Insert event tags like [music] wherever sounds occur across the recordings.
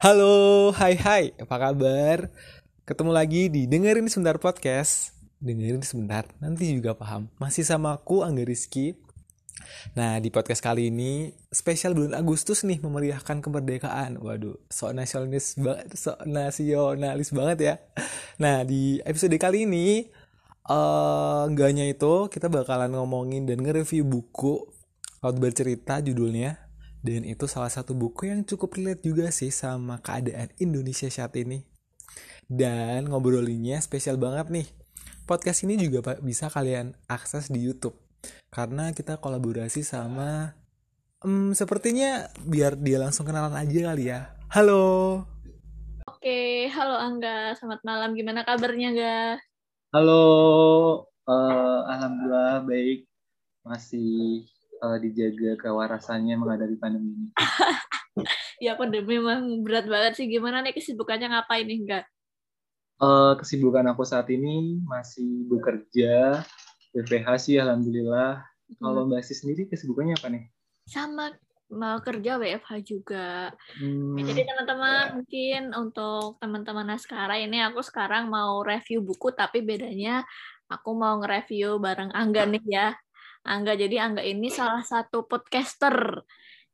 Halo, hai hai, apa kabar? Ketemu lagi di Dengerin Sebentar Podcast. Dengerin sebentar, nanti juga paham. Masih sama aku, Angga Rizky. Nah, di podcast kali ini Spesial bulan Agustus nih, memeriahkan kemerdekaan. Waduh, sok nasionalis banget, sok nasionalis banget ya. Nah, di episode kali ini Gak hanya itu, kita bakalan ngomongin dan nge-review buku Laut Bercerita judulnya dan itu salah satu buku yang cukup relate juga sih sama keadaan Indonesia saat ini. Dan ngobrolinnya spesial banget nih. Podcast ini juga bisa kalian akses di YouTube. Karena kita kolaborasi sama um, sepertinya biar dia langsung kenalan aja kali ya. Halo. Oke, halo Angga. Selamat malam. Gimana kabarnya, Ga? Halo. Uh, alhamdulillah baik. Masih uh, dijaga kewarasannya menghadapi pandemi ini? [laughs] ya pandemi memang berat banget sih. Gimana nih kesibukannya ngapain nih enggak? Uh, kesibukan aku saat ini masih bekerja, BPH sih alhamdulillah. Hmm. Kalau Mbak Sis sendiri kesibukannya apa nih? Sama mau kerja WFH juga. Hmm. Ya, jadi teman-teman mungkin untuk teman-teman Naskara ini aku sekarang mau review buku tapi bedanya aku mau nge-review bareng Angga nih ya. Angga. Jadi Angga ini salah satu podcaster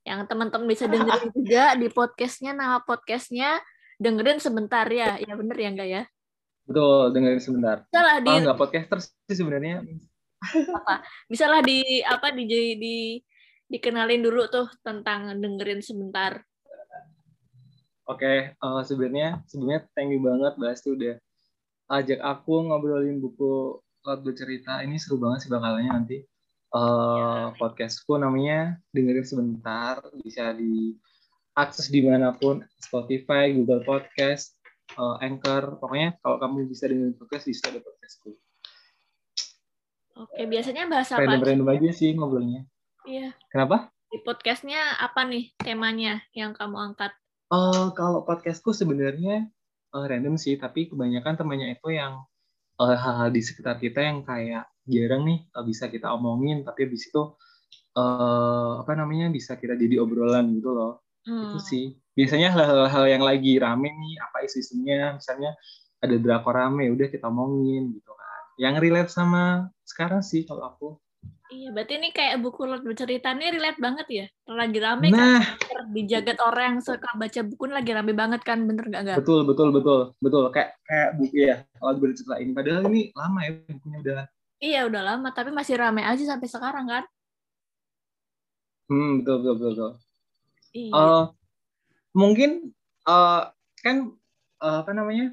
yang teman-teman bisa [laughs] dengerin juga di podcastnya. Nama podcastnya dengerin sebentar ya. Ya bener ya enggak ya? Betul, dengerin sebentar. Salah di. Oh, podcaster sih sebenarnya. Apa? Bisa lah di apa di di dikenalin dulu tuh tentang dengerin sebentar. Oke, okay, uh, eh, sebenarnya sebelumnya thank you banget Bas tuh udah ajak aku ngobrolin buku Laut Bercerita. Ini seru banget sih bakalannya nanti uh, podcastku namanya dengerin sebentar bisa di akses di mana pun Spotify, Google Podcast, uh, Anchor, pokoknya kalau kamu bisa dengerin podcast bisa ada podcastku. Oke, biasanya bahasa apa? Random-random aja sih ngobrolnya. Iya. Kenapa? Di podcastnya apa nih temanya yang kamu angkat? Uh, kalau podcastku sebenarnya uh, random sih, tapi kebanyakan temannya itu yang hal-hal uh, di sekitar kita yang kayak jarang nih uh, bisa kita omongin tapi habis itu uh, apa namanya bisa kita jadi obrolan gitu loh hmm. itu sih biasanya hal-hal yang lagi rame nih apa isu-isunya misalnya ada drakor rame udah kita omongin gitu kan yang relate sama sekarang sih kalau aku Iya, berarti ini kayak buku bercerita nih relate banget ya. Lagi rame kan? nah, kan dijagat orang yang suka baca buku lagi rame banget kan, bener gak gak? Betul, betul, betul, betul. Kayak kayak buku ya, kalau bercerita ini. Padahal ini lama ya bukunya udah Iya udah lama, tapi masih rame aja sampai sekarang kan? Hmm betul betul betul. betul. Iya. Uh, mungkin uh, kan uh, apa namanya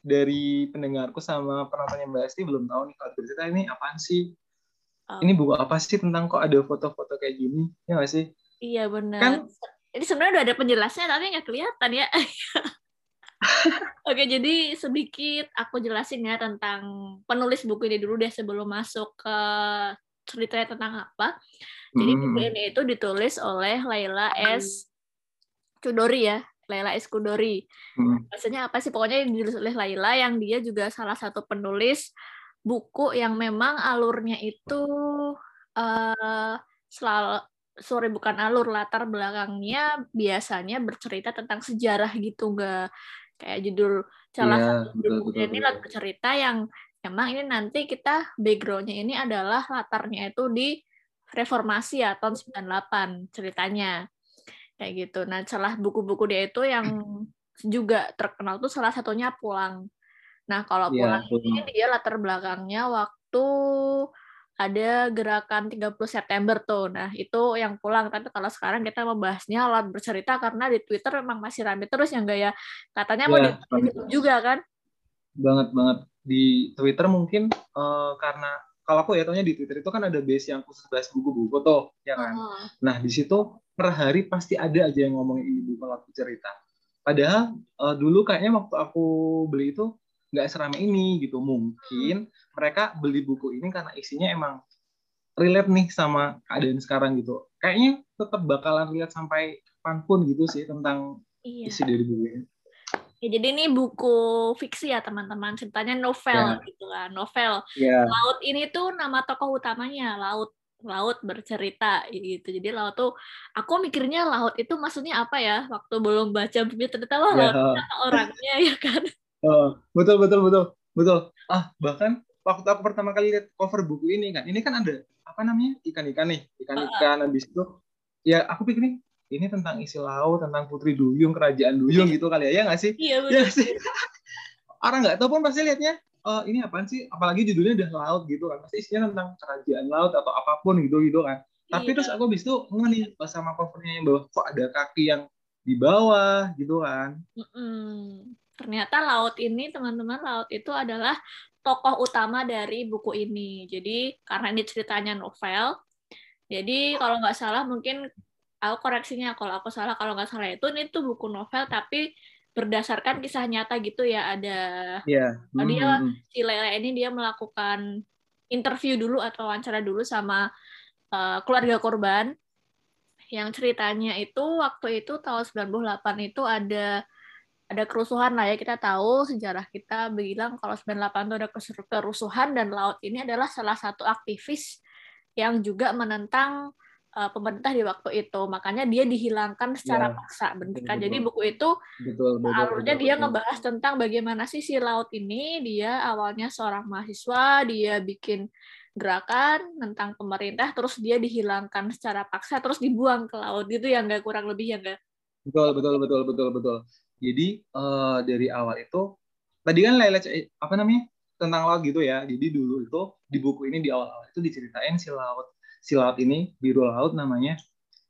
dari pendengarku sama penontonnya Mbak Esti belum tahu nih kalau bercerita ini apaan sih? Oh. Ini buku apa sih tentang kok ada foto-foto kayak gini? Ya nggak sih? Iya benar. Kan ini sebenarnya udah ada penjelasnya tapi nggak kelihatan ya. [laughs] Oke, jadi sedikit aku jelasin ya tentang penulis buku ini dulu deh sebelum masuk ke ceritanya tentang apa. Jadi hmm. buku ini itu ditulis oleh Laila S. Chudori ya, Laila S. Kudori. Hmm. Maksudnya apa sih? Pokoknya ditulis oleh Laila yang dia juga salah satu penulis buku yang memang alurnya itu uh, selalu sorry bukan alur latar belakangnya biasanya bercerita tentang sejarah gitu enggak kayak judul salah yeah, satu judul ini lagu cerita yang emang ini nanti kita backgroundnya ini adalah latarnya itu di reformasi ya tahun 98 ceritanya kayak gitu. Nah salah buku-buku dia itu yang juga terkenal tuh salah satunya pulang. Nah kalau iya, pulang yeah, ini dia latar belakangnya waktu ada gerakan 30 September tuh. Nah, itu yang pulang. Tapi kalau sekarang kita membahasnya lewat bercerita karena di Twitter memang masih rame terus yang gaya katanya ya, mau di juga kan? Banget banget di Twitter mungkin uh, karena kalau aku ya tahunya di Twitter itu kan ada base yang khusus bahas buku-buku tuh, ya kan. Uh. Nah, di situ per hari pasti ada aja yang ngomongin ini buku lagu cerita. Padahal uh, dulu kayaknya waktu aku beli itu nggak serame ini gitu mungkin hmm. Mereka beli buku ini karena isinya emang relate nih sama keadaan sekarang gitu kayaknya tetap bakalan lihat sampai kapan pun gitu sih tentang iya. isi dari buku ini Ya, jadi ini buku fiksi ya teman-teman, ceritanya novel yeah. gitu kan, novel. Yeah. Laut ini tuh nama tokoh utamanya, Laut laut bercerita gitu. Jadi laut tuh aku mikirnya laut itu maksudnya apa ya? Waktu belum baca buku ternyata wah yeah. laut orangnya [laughs] ya kan. Oh, betul betul betul betul. Ah bahkan waktu aku pertama kali lihat cover buku ini kan, ini kan ada apa namanya ikan-ikan nih, ikan-ikan uh. habis itu ya aku pikir nih ini tentang isi laut, tentang Putri Duyung, Kerajaan Duyung gitu kali ya, ya nggak sih? Iya betul. Ya sih? [laughs] Orang nggak tahu pun pasti lihatnya, oh ini apaan sih? Apalagi judulnya udah laut gitu kan, pasti isinya tentang kerajaan laut atau apa pun gitu gitu kan. Tapi iya. terus aku habis itu nih sama covernya yang bawah, kok ada kaki yang di bawah gitu kan. Mm-mm. Ternyata laut ini teman-teman laut itu adalah tokoh utama dari buku ini. Jadi karena ini ceritanya novel, jadi kalau nggak salah mungkin aku koreksinya kalau aku salah kalau nggak salah itu ini tuh buku novel tapi berdasarkan kisah nyata gitu ya ada yeah. mm -hmm. dia si Lele ini dia melakukan interview dulu atau wawancara dulu sama uh, keluarga korban yang ceritanya itu waktu itu tahun 98 itu ada ada kerusuhan lah ya kita tahu sejarah kita bilang kalau 98 itu ada kerusuhan dan laut ini adalah salah satu aktivis yang juga menentang uh, pemerintah di waktu itu. Makanya dia dihilangkan secara ya, paksa bentukan. Jadi buku itu betul, betul, alurnya betul, dia betul. ngebahas tentang bagaimana sih si laut ini dia awalnya seorang mahasiswa, dia bikin gerakan tentang pemerintah terus dia dihilangkan secara paksa terus dibuang ke laut itu yang enggak kurang lebih ya enggak betul betul betul betul betul jadi uh, dari awal itu tadi kan Laila apa namanya tentang laut gitu ya. Jadi dulu itu di buku ini di awal-awal itu diceritain si laut si laut ini biru laut namanya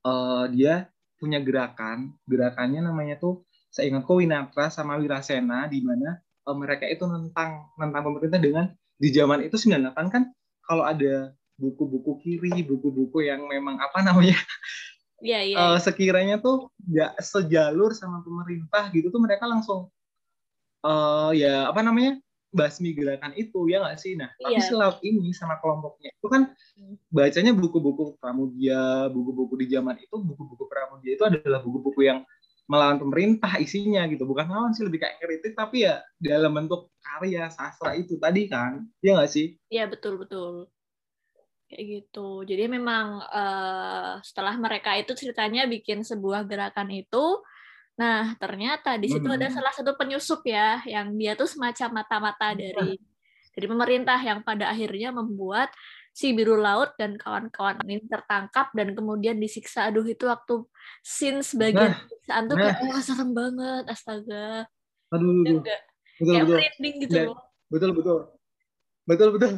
uh, dia punya gerakan. Gerakannya namanya tuh saya ingat kok Winatra sama Wirasena di mana uh, mereka itu tentang tentang pemerintah dengan di zaman itu 98 kan kalau ada buku-buku kiri buku-buku yang memang apa namanya Iya, iya. Uh, sekiranya tuh nggak sejalur sama pemerintah gitu tuh mereka langsung uh, ya apa namanya basmi gerakan itu ya nggak sih nah tapi yeah. selaut ini sama kelompoknya itu kan hmm. bacanya buku-buku Pramudia buku-buku di zaman itu buku-buku Pramudia itu adalah buku-buku yang melawan pemerintah isinya gitu bukan melawan sih lebih kayak kritik tapi ya dalam bentuk karya sastra itu tadi kan ya nggak sih iya betul betul kayak gitu jadi memang uh, setelah mereka itu ceritanya bikin sebuah gerakan itu Nah, ternyata di situ hmm. ada salah satu penyusup ya, yang dia tuh semacam mata-mata iya. dari dari pemerintah yang pada akhirnya membuat si biru laut dan kawan-kawan ini tertangkap dan kemudian disiksa. Aduh itu waktu scene sebagian nah, siksaan tuh nah. kayak oh, serem banget, astaga. Aduh, aduh. Enggak. Betul, kayak betul. gitu dan, loh. Betul, betul. Betul, betul.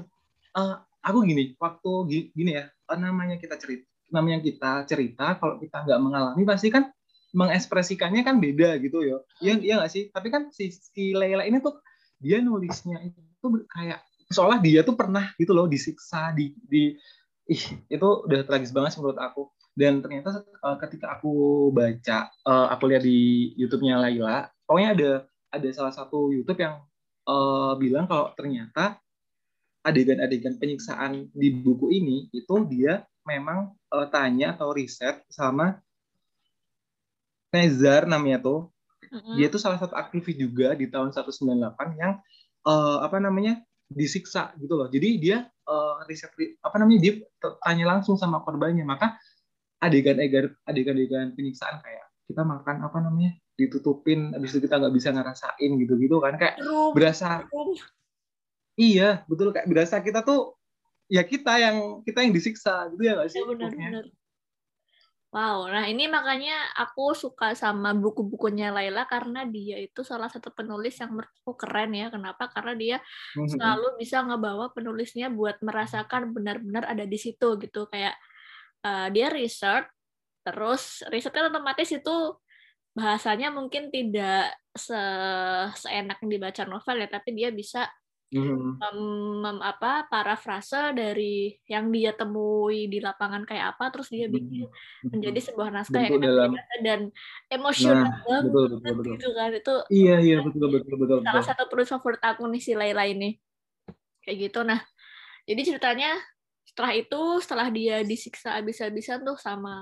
Uh, aku gini, waktu gini ya, namanya kita cerita, namanya kita cerita, kalau kita nggak mengalami pasti kan mengekspresikannya kan beda gitu ya. Iya iya nggak sih? Tapi kan si, si Leila ini tuh dia nulisnya itu kayak seolah dia tuh pernah gitu loh disiksa di di ih itu udah tragis banget menurut aku. Dan ternyata uh, ketika aku baca uh, aku lihat di YouTube-nya Laila, pokoknya ada ada salah satu YouTube yang uh, bilang kalau ternyata adegan-adegan penyiksaan di buku ini itu dia memang uh, tanya atau riset sama Nezar namanya tuh. Mm-hmm. Dia tuh salah satu aktivis juga di tahun 198 yang uh, apa namanya disiksa gitu loh. Jadi dia uh, riset apa namanya dia tanya langsung sama korbannya. Maka adegan-adegan adegan-adegan penyiksaan kayak kita makan apa namanya ditutupin habis itu kita nggak bisa ngerasain gitu-gitu kan kayak berasa. Iya betul kayak berasa kita tuh ya kita yang kita yang disiksa gitu ya nggak sih? Ya, benar. Wow, nah ini makanya aku suka sama buku-bukunya Laila karena dia itu salah satu penulis yang menurutku keren ya. Kenapa? Karena dia mm-hmm. selalu bisa ngebawa penulisnya buat merasakan benar-benar ada di situ gitu. Kayak uh, dia research, terus risetnya otomatis itu bahasanya mungkin tidak se seenak dibaca novel ya, tapi dia bisa mm. um, apa parafrase dari yang dia temui di lapangan kayak apa terus dia bikin mm. menjadi sebuah naskah yang dalam... dan emosional nah, banget betul, betul, betul. gitu kan itu iya iya betul betul betul, salah satu penulis favorit aku nih si Laila ini kayak gitu nah jadi ceritanya setelah itu setelah dia disiksa habis-habisan tuh sama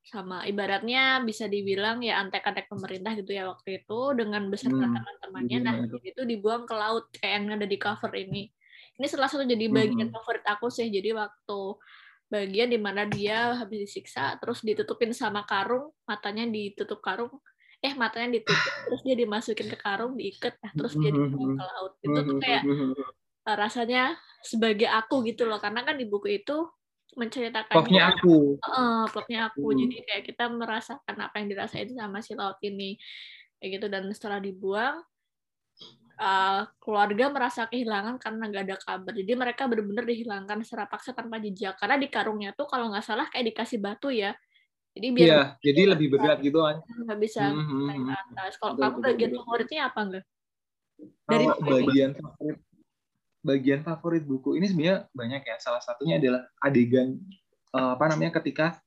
sama ibaratnya bisa dibilang ya antek-antek pemerintah gitu ya waktu itu dengan beserta hmm. teman-temannya. nah itu dibuang ke laut kayak yang ada di cover ini. Ini salah satu jadi bagian hmm. favorit aku sih. Jadi waktu bagian di mana dia habis disiksa terus ditutupin sama karung matanya ditutup karung eh matanya ditutup terus dia dimasukin ke karung diikat. Nah, terus dia dibuang ke laut. Itu tuh kayak rasanya sebagai aku gitu loh. Karena kan di buku itu menceritakan plotnya aku uh, aku hmm. jadi kayak kita merasakan apa yang dirasain sama si laut ini kayak gitu dan setelah dibuang uh, keluarga merasa kehilangan karena nggak ada kabar. Jadi mereka benar-benar dihilangkan secara paksa tanpa jejak. Karena di karungnya tuh kalau nggak salah kayak dikasih batu ya. Jadi biar Iya, jadi lebih berat gitu kan. Nggak bisa mm -hmm. naik ke atas. Kalau kamu bagian favoritnya apa enggak? Dari bagian favorit bagian favorit buku. Ini sebenarnya banyak ya. Salah satunya adalah adegan uh, apa namanya ketika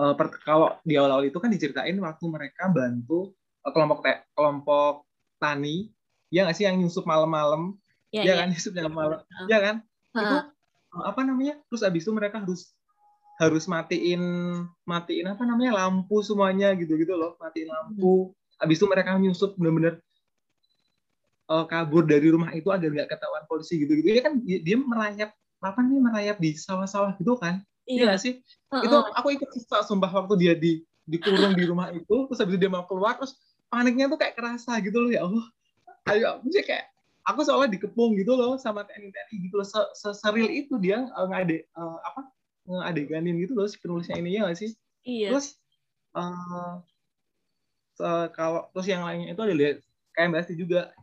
uh, per, kalau di awal-awal itu kan diceritain waktu mereka bantu uh, kelompok te, kelompok tani. Ya nggak sih yang nyusup malam-malam? Ya, ya, ya kan nyusup malam-malam. uh. ya kan? Uh. itu apa namanya? Terus abis itu mereka harus harus matiin matiin apa namanya? Lampu semuanya gitu gitu loh. Matiin lampu. Hmm. abis itu mereka nyusup bener-bener uh, kabur dari rumah itu agar nggak ketahuan polisi gitu gitu ya kan dia, merayap apa nih merayap di sawah-sawah gitu kan? Iya ya sih? Uh -uh. itu aku ikut sumpah waktu dia di dikurung di rumah itu terus habis itu dia mau keluar terus paniknya tuh kayak kerasa gitu loh ya Allah. Ayo aku sih kayak aku soalnya dikepung gitu loh sama TNI TNI gitu loh. Seseril itu dia uh, ngade uh, apa ngadeganin gitu loh si penulisnya ini ya gak sih? Iya. Terus uh, kalau terus yang lainnya itu ada lihat kayak mbak juga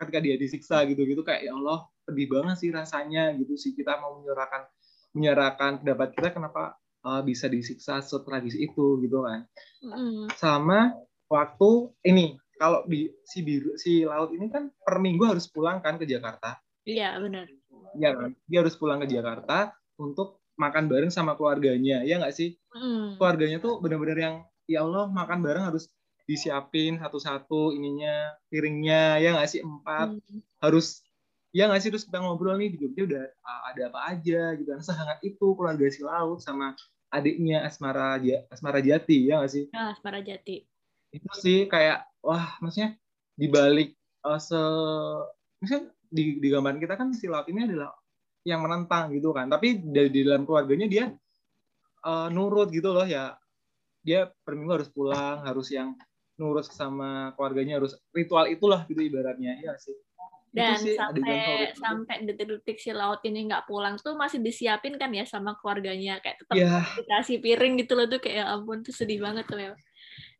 ketika dia disiksa gitu gitu kayak ya Allah pedih banget sih rasanya gitu sih kita mau menyerahkan menyerahkan pendapat kita kenapa uh, bisa disiksa setragis itu gitu kan mm. sama waktu ini kalau di si biru si laut ini kan per minggu harus pulang kan ke Jakarta. Iya benar. Iya kan, dia harus pulang ke Jakarta untuk makan bareng sama keluarganya, ya nggak sih? Mm. Keluarganya tuh benar-benar yang ya Allah makan bareng harus disiapin satu-satu ininya piringnya ya nggak sih? Empat. Mm. harus ya nggak sih? Terus kita ngobrol nih di Jogja udah ada apa aja gitu kan. Sehangat itu keluarga si laut sama adiknya Asmara Asmara Jati ya nggak sih? Ah, Asmara Jati. Itu sih kayak wah maksudnya di balik uh, se misalnya di di gambaran kita kan si laut ini adalah yang menentang gitu kan. Tapi dari di dalam keluarganya dia uh, nurut gitu loh ya. Dia per minggu harus pulang harus yang nurut sama keluarganya harus ritual itulah gitu ibaratnya ya sih dan sih, sampai sampai detik-detik si laut ini nggak pulang tuh masih disiapin kan ya sama keluarganya kayak tetap yeah. dikasih piring gitu loh tuh kayak ya ampun tuh sedih banget tuh ya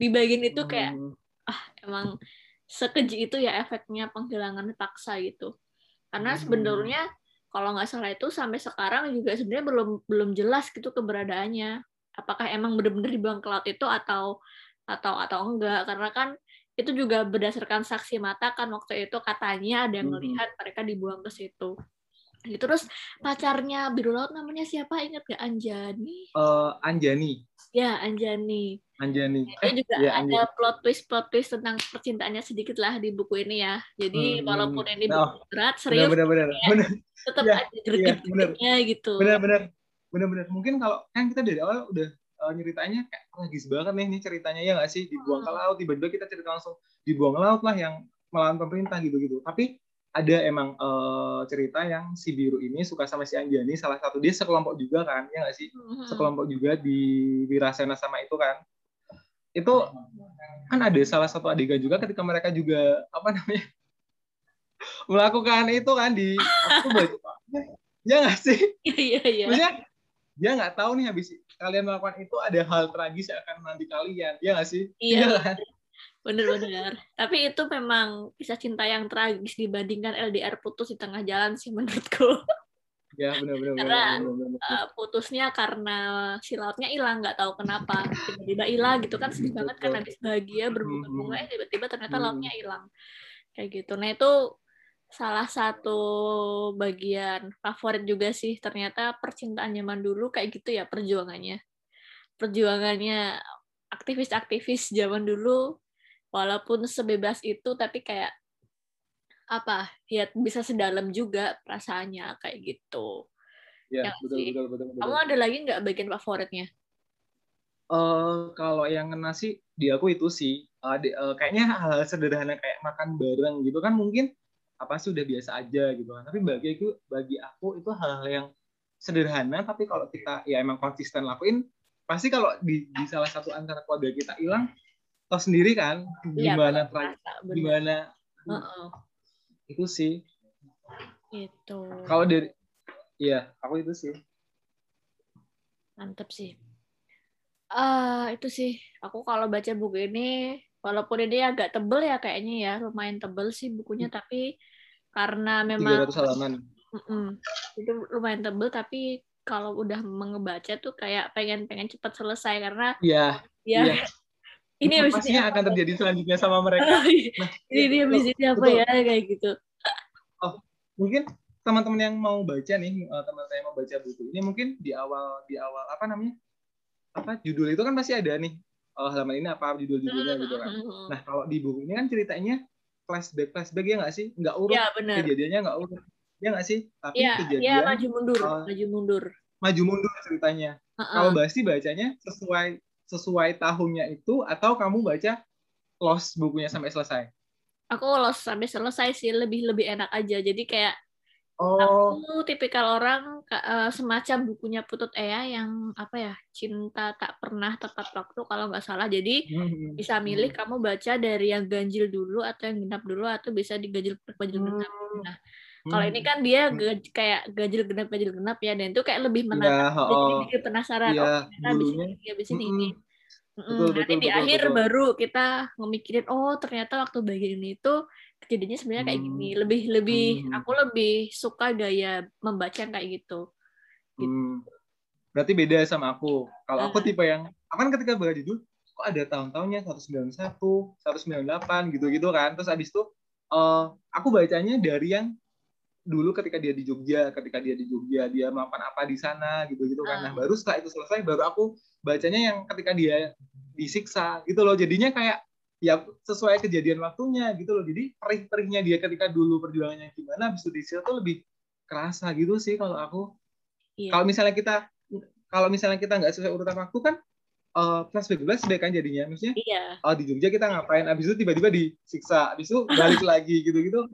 di bagian itu kayak hmm. ah emang sekeji itu ya efeknya penghilangan paksa gitu karena hmm. sebenarnya kalau nggak salah itu sampai sekarang juga sebenarnya belum belum jelas gitu keberadaannya apakah emang benar-benar dibuang ke laut itu atau atau atau enggak. Karena kan itu juga berdasarkan saksi mata kan waktu itu katanya ada yang hmm. melihat mereka dibuang ke situ. Gitu. Terus pacarnya biru laut namanya siapa? Ingat gak Anjani? Uh, Anjani. Ya Anjani. Anjani. Eh, juga ya, ada Anjani. plot twist plot twist tentang percintaannya sedikit lah di buku ini ya. Jadi hmm, walaupun ini nah, berat serius benar, benar, ya, tetap ya, ada ya, gitu. Benar benar. Benar benar. Mungkin kalau kan kita dari awal udah uh, nyeritanya kayak tragis banget nih nih ceritanya. Ya nggak sih? Dibuang ke hmm. laut tiba-tiba kita cerita langsung dibuang ke laut lah yang melawan pemerintah gitu gitu tapi ada emang uh, cerita yang si biru ini suka sama si Anjani salah satu dia sekelompok juga kan ya nggak sih? Mm-hmm. sekelompok juga di Wirasena sama itu kan. Itu kan ada salah satu adegan juga ketika mereka juga apa namanya [laughs] melakukan itu kan di aku baca ya nggak sih? Iya iya. Maksudnya dia nggak tahu nih habis kalian melakukan itu ada hal tragis yang akan nanti kalian ya nggak sih iya, iya kan? Bener-bener. Tapi itu memang kisah cinta yang tragis dibandingkan LDR putus di tengah jalan sih menurutku. Ya benar-benar. karena bener, bener. Uh, putusnya karena si lautnya hilang nggak tahu kenapa tiba-tiba hilang gitu kan sedih banget kan habis bahagia berbunga-bunga eh tiba-tiba ternyata hmm. lautnya hilang kayak gitu. Nah itu salah satu bagian favorit juga sih ternyata percintaan zaman dulu kayak gitu ya perjuangannya. Perjuangannya aktivis-aktivis zaman dulu walaupun sebebas itu tapi kayak apa ya bisa sedalam juga perasaannya kayak gitu. Ya, ya betul, betul, betul, betul, kamu ada lagi nggak bagian favoritnya? Uh, kalau yang kena sih di aku itu sih uh, di, uh, kayaknya hal, hal sederhana kayak makan bareng gitu kan mungkin apa sih udah biasa aja gitu kan. Tapi bagi aku bagi aku itu hal-hal yang sederhana tapi kalau kita ya emang konsisten lakuin pasti kalau di, di salah satu antara keluarga kita hilang toh sendiri kan iya, gimana ya, gimana uh -uh. itu sih. Itu kalau dari iya aku itu sih. Mantep sih. Uh, itu sih. Aku kalau baca buku ini walaupun ini agak tebel ya kayaknya ya lumayan tebel sih bukunya hmm. tapi karena memang 300 halaman Mm-mm. itu lumayan tebel tapi kalau udah mengebaca tuh kayak pengen-pengen cepat selesai karena ya ya iya. [laughs] ini pastinya akan terjadi selanjutnya sama mereka. [laughs] Iya. nah, ini dia ini apa ya kayak gitu. Oh, mungkin teman-teman yang mau baca nih, eh, teman saya mau baca buku ini mungkin di awal di awal apa namanya? Apa judul itu kan pasti ada nih. Oh, halaman ini apa judul judulnya gitu kan. Nah, kalau di buku ini kan ceritanya flashback flashback ya nggak sih? Nggak urut. Ya, Kejadiannya nggak urut ya nggak sih? Tapi ya, kejadian ya, maju mundur, uh, maju mundur. Maju mundur ceritanya. Uh -uh. Kalau Basti bacanya sesuai sesuai tahunnya itu atau kamu baca lost bukunya sampai selesai? Aku lost sampai selesai sih, lebih lebih enak aja. Jadi kayak Oh. Aku tipikal orang uh, semacam bukunya Putut Ea yang apa ya cinta tak pernah tepat waktu kalau nggak salah. Jadi hmm. bisa milih hmm. kamu baca dari yang ganjil dulu atau yang genap dulu atau bisa diganjil ganjil genap. Hmm. Nah kalau ini hmm. kan dia hmm. kayak gajil genap gajil genap ya dan itu kayak lebih menarik. Ya, oh, Jadi penasaran ya, oh ternyata abis ini abis ini ini. Betul, Nanti betul, di betul, akhir betul. baru kita ngemikirin oh ternyata waktu bagian ini itu kejadiannya sebenarnya kayak gini. Hmm. Lebih lebih hmm. aku lebih suka gaya membaca kayak gitu. gitu. Hmm. Berarti beda sama aku. Kalau aku tipe yang akan ketika baca judul kok ada tahun-tahunnya 191, 198 gitu-gitu kan. Terus abis itu uh, aku bacanya dari yang dulu ketika dia di Jogja, ketika dia di Jogja dia melakukan apa di sana gitu-gitu kan. Nah, ah. baru setelah itu selesai baru aku bacanya yang ketika dia disiksa gitu loh. Jadinya kayak ya sesuai kejadian waktunya gitu loh. Jadi perih-perihnya dia ketika dulu perjuangannya gimana habis itu disiksa tuh lebih kerasa gitu sih kalau aku. Iya. Kalau misalnya kita kalau misalnya kita nggak sesuai urutan waktu kan uh, flashback flashback kan jadinya maksudnya iya. oh di Jogja kita ngapain abis itu tiba-tiba disiksa abis itu balik lagi gitu-gitu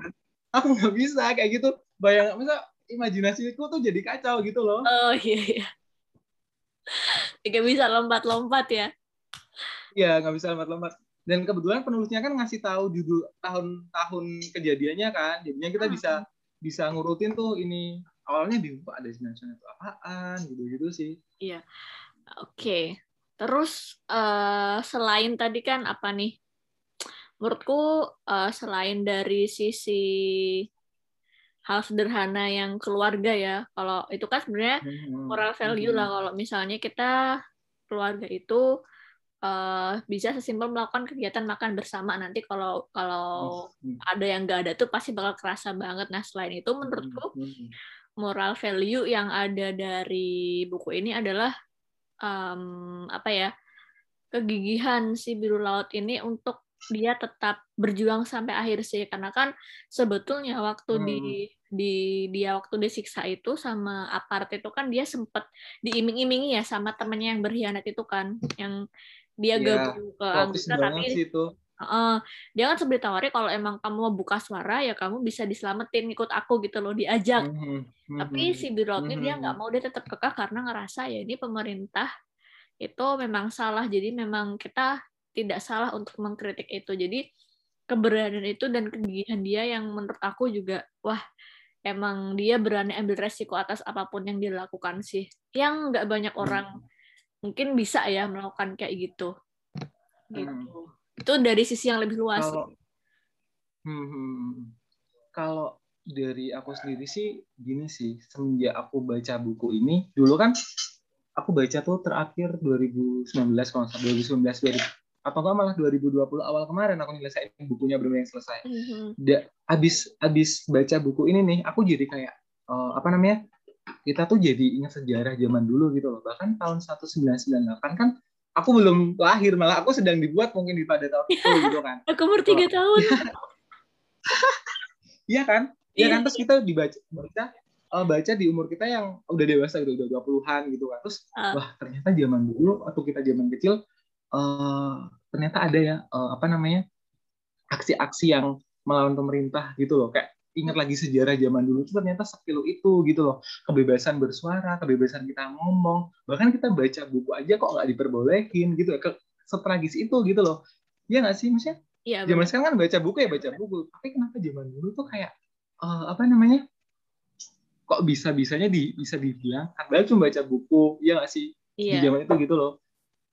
aku nggak bisa kayak gitu bayang masa imajinasiku tuh jadi kacau gitu loh oh iya iya nggak bisa lompat-lompat ya Iya, nggak bisa lompat-lompat. Dan kebetulan penulisnya kan ngasih tahu judul tahun-tahun kejadiannya kan, jadinya kita bisa hmm. bisa ngurutin tuh ini awalnya bingung ada dimension itu apaan gitu-gitu sih. Iya, oke. Okay. Terus uh, selain tadi kan apa nih menurutku uh, selain dari sisi hal sederhana yang keluarga ya kalau itu kan sebenarnya hmm, moral value lah hmm. kalau misalnya kita keluarga itu uh, bisa sesimpel melakukan kegiatan makan bersama. Nanti kalau kalau hmm. ada yang nggak ada tuh pasti bakal kerasa banget. Nah selain itu menurutku moral value yang ada dari buku ini adalah um, apa ya kegigihan si biru laut ini untuk dia tetap berjuang sampai akhir sih. Karena kan sebetulnya waktu hmm. di di dia waktu disiksa itu sama apart itu kan dia sempet diiming-imingi ya sama temennya yang berkhianat itu kan. Yang dia ya, gabung ke anggota tapi itu. Uh, dia kan sebenarnya tawari kalau emang kamu mau buka suara ya kamu bisa diselamatin ikut aku gitu loh diajak mm -hmm. tapi si Birotnya mm -hmm. dia nggak mau dia tetap kekeh karena ngerasa ya ini pemerintah itu memang salah jadi memang kita tidak salah untuk mengkritik itu. Jadi keberanian itu dan kegigihan dia yang menurut aku juga wah emang dia berani ambil resiko atas apa pun yang dilakukan sih. Yang nggak banyak hmm. orang hmm. Mungkin bisa ya melakukan kayak gitu. Gitu. Hmm. Itu dari sisi yang lebih luas. Kalau, hmm, hmm, hmm, kalau dari aku sendiri sih gini sih semenjak aku baca buku ini dulu kan aku baca tuh terakhir 2019 kalau 2019 2019 atau enggak malah 2020 awal kemarin aku nyelesain bukunya belum yang selesai. Mm-hmm. abis abis baca buku ini nih, aku jadi kayak uh, apa namanya? Kita tuh jadi ingat sejarah zaman dulu gitu loh. Bahkan tahun 1998 kan aku belum lahir, malah aku sedang dibuat mungkin di pada tahun itu [laughs] gitu kan. aku umur tiga tahun. [laughs] Iya kan? Iya kan terus kita dibaca baca uh, baca di umur kita yang udah dewasa gitu, udah 20-an gitu kan. Terus uh. wah ternyata zaman dulu atau kita zaman kecil uh, ternyata ada ya uh, apa namanya aksi-aksi yang melawan pemerintah gitu loh kayak ingat lagi sejarah zaman dulu itu ternyata sepilu itu gitu loh. Kebebasan bersuara kebebasan kita ngomong. Bahkan kita baca buku aja kok nggak diperbolehin gitu ya. Ke setragis itu gitu loh. Ya nggak sih maksudnya Iya, zaman sekarang kan baca buku ya baca buku. Tapi kenapa zaman dulu tuh kayak uh, apa namanya? Kok bisa bisanya di bisa dibilang padahal cuma baca buku. Ya nggak sih? Iya. di zaman itu gitu loh.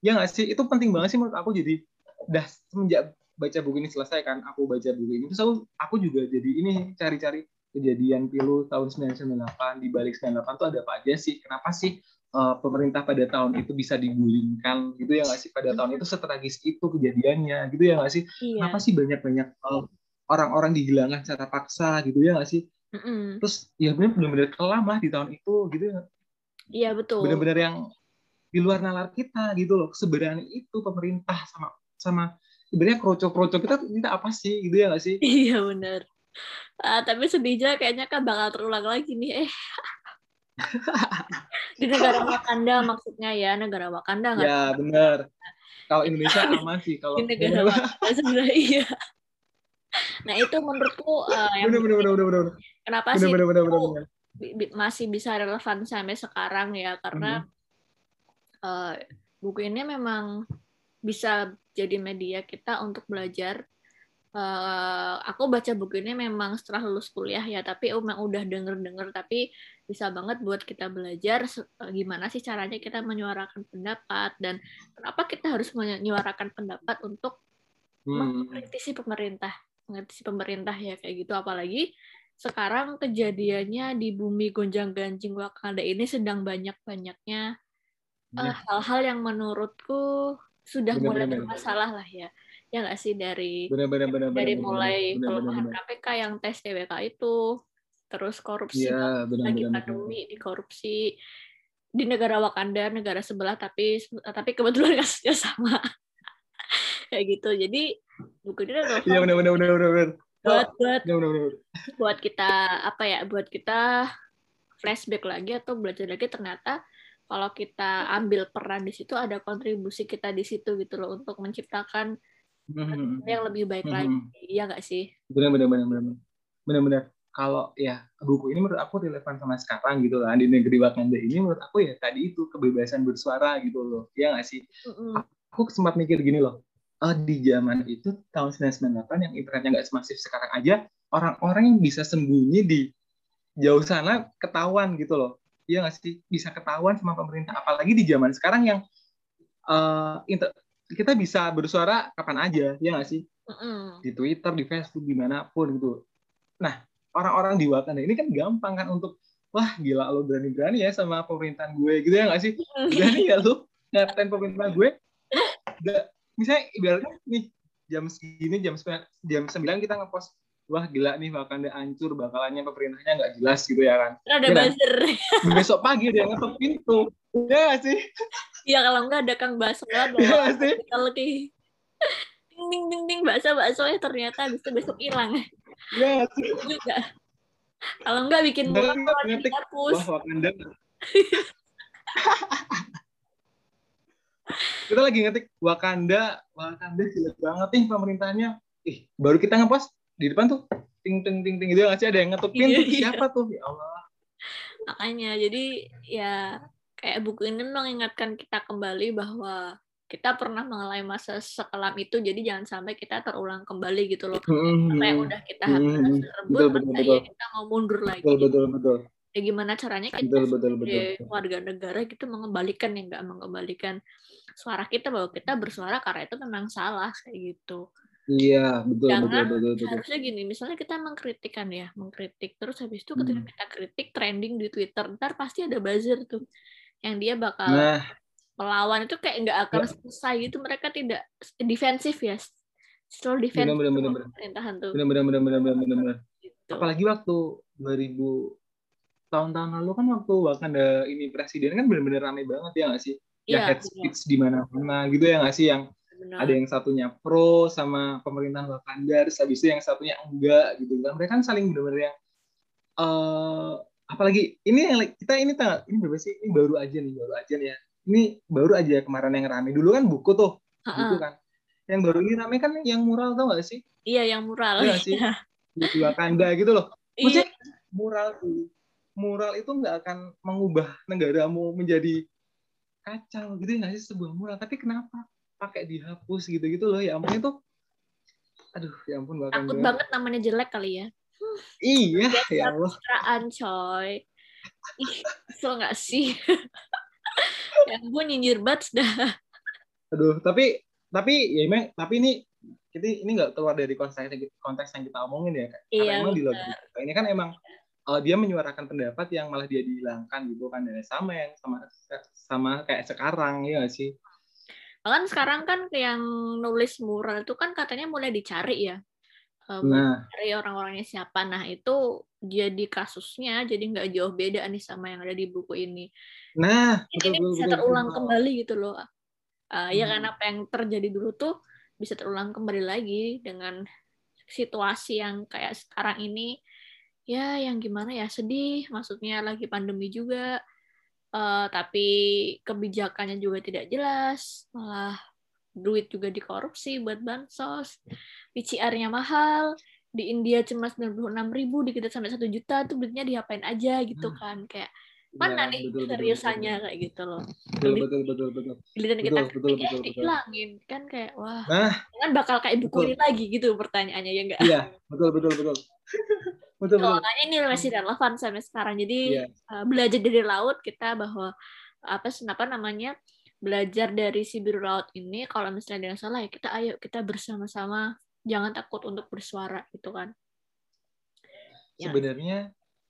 Ya nggak sih? Itu penting banget sih menurut aku. Jadi udah semenjak baca buku ini selesai kan aku baca buku ini. Terus aku aku juga jadi ini cari-cari kejadian pilu tahun 1998 di balik 98 tuh ada apa aja sih? Kenapa sih uh, pemerintah pada tahun itu bisa digulingkan gitu ya nggak sih? Pada tahun itu setragis itu kejadiannya gitu ya nggak sih? Iya. kenapa sih banyak-banyak uh, orang-orang dihilangkan secara paksa gitu ya nggak sih? Mm-mm. terus ya benar-benar kelam lah di tahun itu gitu ya. Iya betul. benar-benar yang di luar nalar kita gitu loh. Sebenarnya itu pemerintah sama sama sebenarnya kroco-kroco kita kita apa sih gitu ya nggak sih Iya benar. Ah, tapi sedihnya kayaknya kan bakal terulang lagi nih. Eh. [laughs] Di negara Wakanda maksudnya ya, negara Wakanda nggak ya benar kalau Indonesia aman sih kalau di negara [laughs] Wakanda sebenarnya iya. Nah itu menurutku eh, yang benar benar benar benar benar kenapa benar sih itu benar bi- bi- masih bisa relevan sampai sekarang ya karena eh, buku ini memang bisa jadi media kita untuk belajar. Eh, aku baca buku ini memang setelah lulus kuliah ya, tapi emang udah denger-denger, tapi bisa banget buat kita belajar eh, gimana sih caranya kita menyuarakan pendapat dan kenapa kita harus menyuarakan pendapat untuk Hmm. mengkritisi pemerintah, mengkritisi pemerintah ya kayak gitu. Apalagi sekarang kejadiannya di bumi gonjang-ganjing Wakanda ini sedang banyak-banyaknya eh, Ya. hal-hal yang menurutku sudah Benar, mulai benar, bermasalah lah ya. Ya nggak sih dari benar benar benar dari benar, mulai pelemahan benar. KPK yang tes TWK itu, terus korupsi Iya, benar lagi benar. pandemi di korupsi di negara Wakanda, negara sebelah tapi tapi kebetulan [laughs] kasusnya sama. [laughs] kayak gitu. Jadi buku ini Iya benar benar benar benar benar. buat buat Benar benar benar. buat kita apa ya buat kita flashback lagi atau belajar lagi ternyata kalau kita ambil peran di situ ada kontribusi kita di situ gitu loh untuk menciptakan Hmm. yang lebih baik Mhm. lagi. Iya nggak sih? Benar benar benar benar benar benar kalau ya buku ini menurut aku relevan sama sekarang gitu lah di negeri Wakanda ini menurut aku ya tadi itu kebebasan bersuara gitu loh. Ya nggak sih? Mm-mm. aku sempat mikir gini loh eh, di zaman itu tahun 1998 yang internetnya nggak semasif sekarang aja orang-orang yang bisa sembunyi di jauh sana ketahuan gitu loh Iya nggak sih bisa ketahuan sama pemerintah apalagi di zaman sekarang yang inter- kita bisa bersuara kapan aja ya nggak sih Mm-mm. di Twitter, di Facebook, di mana pun gitu. Nah, orang-orang di Wakanda ini kan gampang kan untuk, wah gila lo berani-berani ya sama pemerintahan gue gitu ya nggak sih? Berani ya lo ngatain pemerintah gue? Lo udah, misalnya ibaratnya nih jam segini jam 9, jam 9 kita ngepost wah gila nih Wakanda hancur bakalannya pemerintahnya nggak jelas gitu ya kan. ada Iya kan? buzzer Besok pagi dia ngetok pintu. Ya sih? ya kalau nggak ada kang bakso lah Ya sih? kalau di ding ding ding ding bakso bakso ya ternyata bisa besok hilang Ya sih? juga kalau nggak bikin orang Ngetik, Wah Wakanda. kita lagi ngetik Wakanda, Wakanda jelek banget nih pemerintahnya. Ih, baru kita ngepost di depan tuh ting ting ting ting gitu nggak sih? Ada yang ngetukin Iya, tuh iya. siapa tuh? Ya Allah. Makanya jadi ya kayak buku ini mengingatkan kita kembali bahwa kita pernah mengalami masa sekelam itu jadi jangan sampai kita terulang kembali gitu loh apa yang udah kita Hmm, habis betul, rebut betul, masa betul. ya kita mau mundur lagi betul betul betul. Ya gimana caranya kita Betul, betul, sebagai betul. warga negara gitu mengembalikan yang nggak mengembalikan suara kita bahwa kita bersuara karena itu memang salah kayak gitu iya betul betul Jangan betul betul. harusnya gini misalnya kita mengkritikan ya mengkritik terus habis itu ketika Hmm. kita kritik trending di Twitter ntar pasti ada buzzer tuh yang dia bakal nah. melawan. Itu kayak nggak akan selesai gitu mereka tidak defensif ya selalu defensif benar, benar, sama benar. pemerintahan tuh. Benar benar benar benar benar benar gitu. apalagi waktu 2000 tahun-tahun lalu kan waktu Wakanda ini presiden kan benar-benar rame banget ya nggak sih? Ya Iya, head speech di mana-mana gitu ya nggak sih yang benar. ada yang satunya pro sama pemerintahan Wakanda, terus habis itu yang satunya enggak gitu kan. Mereka kan saling benar-benar yang eh apalagi ini yang kita ini tanggal ini berapa sih? Ini baru aja nih, baru aja nih ya. Ini baru aja kemarin yang rame. Dulu kan buku tuh, buku Ha-ha. kan. Yang baru ini rame kan yang mural tau gak sih? iya yang mural Iya sih? Di Wakanda gitu loh. Maksudnya iya. mural mural itu nggak akan mengubah negaramu menjadi kacau gitu nggak sih sebuah mural tapi kenapa pakai dihapus gitu gitu loh ya ampun itu aduh ya ampun bahkan takut banget namanya jelek kali ya. Iya ya Allah. pencitraan coy. Kesel nggak sih? [laughs] Ya ampun nyinjir banget dah aduh tapi tapi ya emang tapi ini kita ini nggak keluar dari konteks konteks yang kita omongin ya iya, karena emang di ini kan emang uh, dia menyuarakan pendapat yang malah dia dihilangkan gitu kan dan sama yang sama sama kayak sekarang ya gak sih kan sekarang kan yang nulis mural itu kan katanya mulai dicari ya. Um, nah. cari orang-orangnya siapa. Nah itu jadi kasusnya jadi nggak jauh beda nih sama yang ada di buku ini. Nah ini, betul, bisa betul, terulang betul. kembali gitu loh. Uh, hmm. ya kan apa yang terjadi dulu tuh bisa terulang kembali lagi dengan situasi yang kayak sekarang ini. Ya yang gimana ya sedih. Maksudnya lagi pandemi juga uh, tapi kebijakannya juga tidak jelas. Malah duit juga dikorupsi buat bansos. PCR-nya mahal. Di India cuma 96 ribu di kita sampai satu juta tuh duitnya diapain aja gitu hmm. kan. Kayak mana ya, nih seriusannya kayak gitu loh. Betul betul betul betul. giliran kita betul, betul, betul, dihilangin kan kayak wah. Nah, kan bakal kayak buku lagi gitu pertanyaannya ya enggak iya betul betul betul. [laughs] Betul, betul. makanya ini masih relevan sampai sekarang. Jadi yeah. Iya. uh, belajar dari laut kita bahwa apa apa namanya belajar dari si biru laut ini kalau misalnya ada yang salah ya kita ayo kita bersama-sama. Jangan takut untuk bersuara gitu kan. Ya. sebenarnya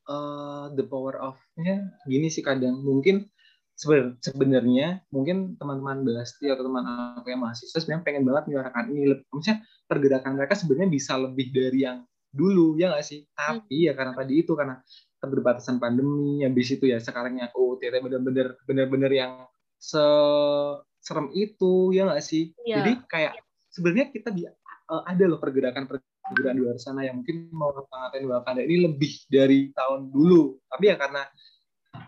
uh, the power of-nya gini sih kadang. Mungkin sebenarnya mungkin teman-teman Basti atau teman aku yang mahasiswa sebenarnya pengen banget menyuarakan ini. Maksudnya pergerakan mereka sebenarnya bisa lebih dari yang dulu ya nggak sih? Tapi ya karena tadi itu karena keterbatasan pandemi habis itu ya sekarang yang oh ternyata bener-bener bener-bener yang se serem itu ya nggak sih? Ya. jadi kayak sebenarnya kita di, uh, ada loh pergerakan pergerakan di luar sana yang mungkin mau ngatain Wakanda ini lebih dari tahun dulu. Tapi ya karena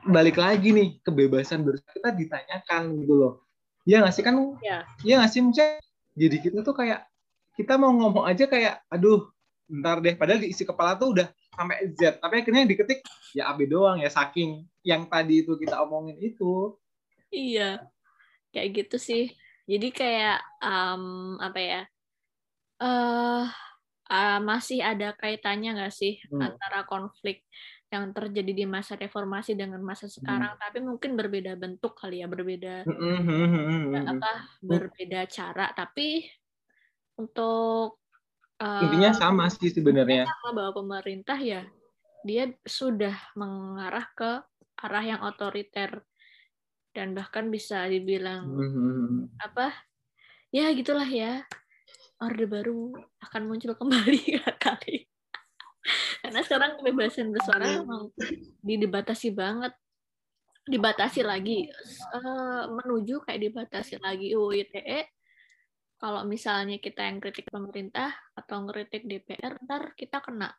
balik lagi nih kebebasan kita ditanyakan gitu loh. Iya nggak sih kan? Iya. Iya nggak sih Misalnya, Jadi kita tuh kayak kita mau ngomong aja kayak, aduh, ntar deh. Padahal di isi kepala tuh udah sampai Z. Tapi akhirnya diketik ya AB doang ya saking yang tadi itu kita omongin itu. Iya, kayak gitu sih. Jadi kayak um, apa ya? uh, uh, masih ada kaitannya nggak sih hmm. antara konflik yang terjadi di masa reformasi dengan masa sekarang, hmm. tapi mungkin berbeda bentuk kali ya, berbeda hmm. hmm, hmm, hmm apa berbeda cara, tapi untuk uh, intinya sama sih sebenarnya. Sama bahwa pemerintah ya dia sudah mengarah ke arah yang otoriter dan bahkan bisa dibilang hmm. apa ya gitulah ya orde baru akan muncul kembali [laughs] kali. Karena sekarang kebebasan bersuara memang dibatasi banget. Dibatasi lagi. Uh, menuju kayak dibatasi lagi UU ITE kalau misalnya kita yang kritik pemerintah atau ngeritik DPR ntar kita kena.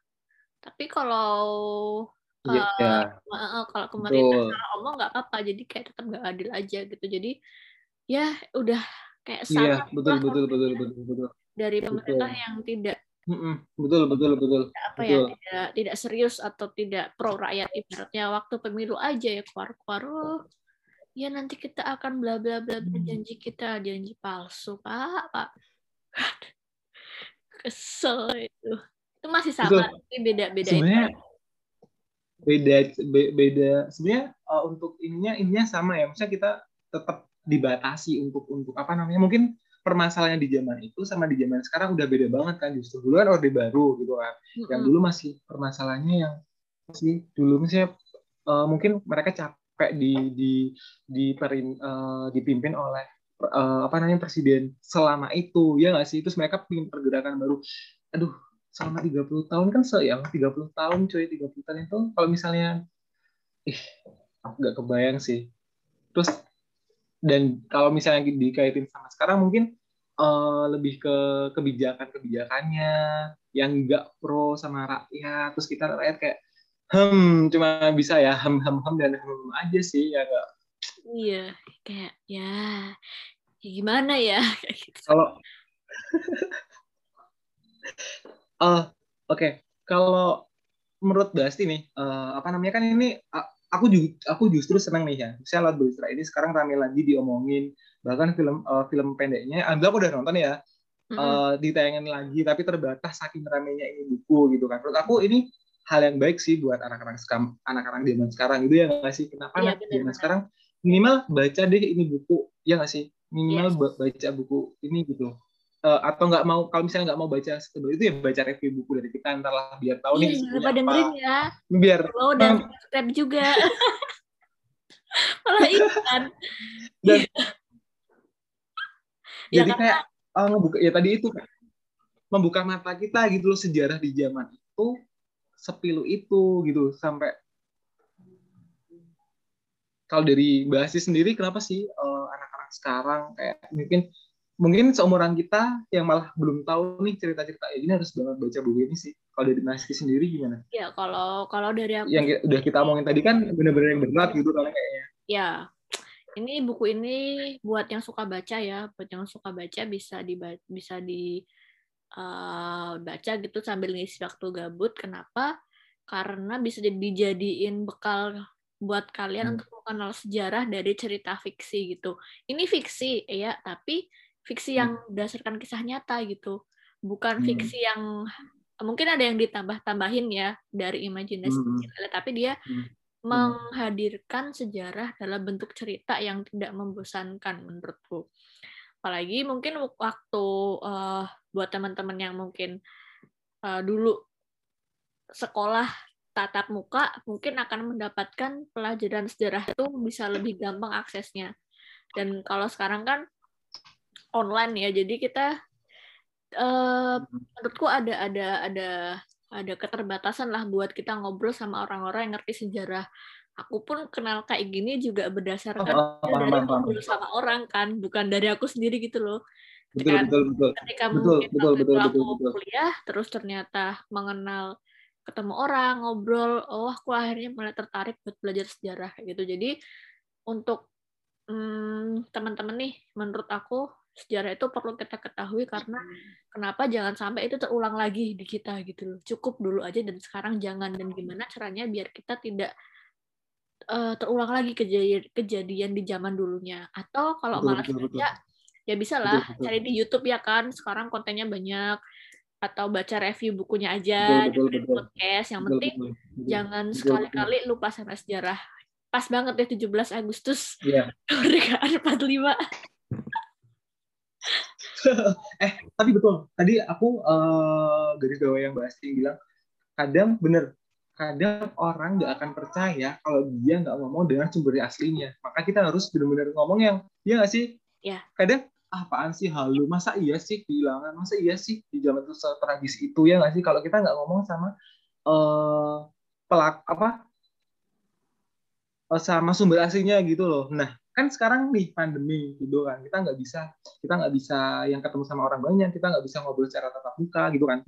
Tapi kalau uh, yeah. uh, kalau pemerintah salah omong nggak apa-apa. Jadi kayak tetap nggak adil aja gitu. Jadi ya udah kayak iya, yeah, betul, betul, betul, betul, betul, betul dari pemerintah betul. yang tidak betul betul betul. apa ya, betul. ya tidak tidak serius atau tidak pro rakyat ibaratnya waktu pemilu aja ya keluar keluar oh, ya nanti kita akan bla bla bla bla hmm. janji kita janji palsu. Pak pak. Kesel itu. Itu masih sama tapi beda beda sebenarnya beda beda. Sebenarnya uh, untuk ininya ininya sama ya. Maksudnya kita tetap dibatasi untuk untuk apa namanya mungkin permasalahannya di zaman itu sama di zaman sekarang udah beda banget kan. Justru dulu kan orde baru gitu kan. Mm-hmm. yang dulu masih permasalahannya yang masih dulu misalnya uh, mungkin mereka capek di di di perin, uh, dipimpin oleh uh, apa namanya presiden selama itu. Ya nggak sih? Terus mereka pingin pergerakan baru. Aduh selama 30 tahun kan se ya 30 tahun cuy 30 tahun itu kalau misalnya ih nggak kebayang sih. Terus dan kalau misalnya dikaitin sama sekarang mungkin uh, lebih ke kebijakan-kebijakannya yang nggak pro sama rakyat terus kita rakyat kayak hmm cuma bisa ya hem hem hem dan hem aja sih ya gak iya kayak ya, ya gimana ya [laughs] gitu. kalau uh, [laughs] oke okay. kalau menurut Basti nih, uh, apa namanya kan ini aku juga aku justru senang nih ya. Saya lihat Belisra ini sekarang rame lagi diomongin bahkan film uh, film pendeknya. Ambil aku udah nonton ya. Mm-hmm. Uh, ditayangin lagi tapi terbatas saking ramenya ini buku gitu kan. Menurut aku ini hal yang baik sih buat anak-anak anak-anak zaman sekarang gitu ya nggak sih? Kenapa ya, anak zaman sekarang minimal baca deh ini buku ya nggak sih? Minimal yes. baca buku ini gitu uh, atau nggak mau kalau misalnya nggak mau baca sebelum itu ya baca review buku dari kita lah biar tahu nih iya, apa. dengerin ya. Biar oh dan subscribe juga. [laughs] Malah [laughs] iklan dan ya, jadi kayak oh, ngebuka ya tadi itu kan membuka mata kita gitu loh sejarah di zaman itu sepilu itu gitu sampai kalau dari basis sendiri kenapa sih uh, anak-anak sekarang kayak mungkin mungkin seumuran kita yang malah belum tahu nih cerita-cerita ini harus banget baca buku ini sih. Kalau dari Mas sendiri gimana? Ya kalau kalau dari aku yang udah kita omongin tadi kan benar-benar yang berat gitu kalau kayaknya. Ya, ini buku ini buat yang suka baca ya, buat yang suka baca bisa di bisa di uh, baca gitu sambil ngisi waktu gabut. Kenapa? Karena bisa dijadiin bekal buat kalian hmm. untuk mengenal sejarah dari cerita fiksi gitu. Ini fiksi ya, tapi fiksi yang hmm. berdasarkan kisah nyata gitu bukan hmm. fiksi yang mungkin ada yang ditambah-tambahin ya dari imajinasi hmm. tapi dia hmm. menghadirkan sejarah dalam bentuk cerita yang tidak membosankan menurutku apalagi mungkin waktu uh, buat teman-teman yang mungkin uh, dulu sekolah tatap muka mungkin akan mendapatkan pelajaran sejarah itu bisa lebih gampang aksesnya dan kalau sekarang kan online ya. Jadi kita uh, menurutku ada ada ada ada keterbatasan lah buat kita ngobrol sama orang-orang yang ngerti sejarah. Aku pun kenal kayak gini juga berdasarkan oh, oh, dari ngobrol sama orang kan bukan dari aku sendiri gitu loh. Ketika, betul, betul, ketika betul, mungkin betul, betul, aku betul, betul. kuliah terus ternyata mengenal ketemu orang ngobrol oh aku akhirnya mulai tertarik buat belajar sejarah gitu. Jadi untuk hmm, teman-teman nih menurut aku sejarah itu perlu kita ketahui karena kenapa jangan sampai itu terulang lagi di kita gitu loh. Cukup dulu aja dan sekarang jangan dan gimana caranya biar kita tidak uh, terulang lagi kejadian kejadian di zaman dulunya. Atau kalau malas baca ya bisa lah betul, betul. cari di YouTube ya kan. Sekarang kontennya banyak atau baca review bukunya aja betul, betul, betul. podcast. Yang penting betul, betul. jangan sekali-kali lupa sama sejarah. Pas banget ya 17 Agustus. Yeah. [laughs] Kemerdekaan 45. [laughs] eh tapi betul. Tadi aku uh, garis bawah yang bahas yang bilang kadang bener kadang orang nggak akan percaya kalau dia nggak ngomong dengan sumber aslinya. Maka kita harus benar-benar ngomong yang iya nggak sih? Ya kadang ah, apaan sih halu? Masa iya sih kehilangan? Masa iya sih di zaman itu tragis itu ya nggak sih? Kalau kita nggak ngomong sama uh, pelak apa uh, sama sumber aslinya gitu loh. Nah kan sekarang nih pandemi gitu kan. Kita nggak bisa kita nggak bisa yang ketemu sama orang banyak kita nggak bisa ngobrol secara tatap muka gitu kan.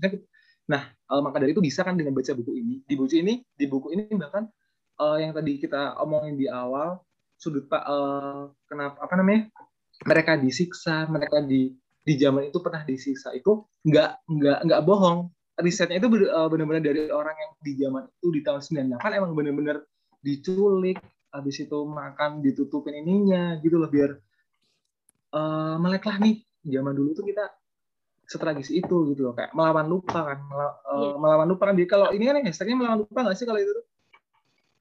Nah uh, maka dari itu bisa kan dengan baca buku ini. Di buku ini di buku ini bahkan uh, yang tadi kita omongin di awal sudut pak uh, kenapa apa namanya mereka disiksa mereka di di zaman itu pernah disiksa itu nggak nggak nggak bohong. Risetnya itu benar-benar dari orang yang di zaman itu di tahun 98 emang benar-benar diculik habis itu makan ditutupin ininya gitu loh biar uh, melek lah nih zaman dulu tuh kita setragis itu gitu loh kayak melawan lupa kan Mel uh, eh, yeah. melawan lupa kan dia kalau ini kan hashtagnya melawan lupa nggak sih kalau itu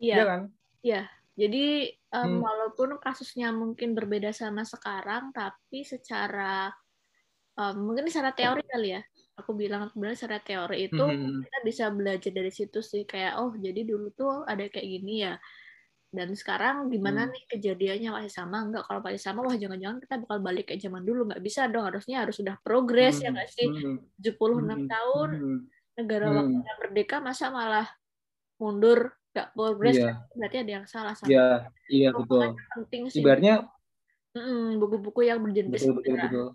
iya yeah. kan iya yeah. jadi um, hmm. walaupun kasusnya mungkin berbeda sama sekarang tapi secara um, mungkin secara teori kali ya aku bilang sebenarnya secara teori itu hmm. kita bisa belajar dari situ sih kayak oh jadi dulu tuh ada kayak gini ya dan sekarang gimana hmm. nih kejadiannya masih sama enggak kalau masih sama wah jangan-jangan kita bakal balik ke zaman dulu nggak bisa dong harusnya harus sudah progres ya hmm. ya nggak sih hmm. 76 hmm. tahun hmm. negara hmm. waktu merdeka masa malah mundur nggak progres yeah. berarti ada yang salah sama yeah. iya betul penting sih ibaratnya buku-buku yang berjenis betul, betul, betul.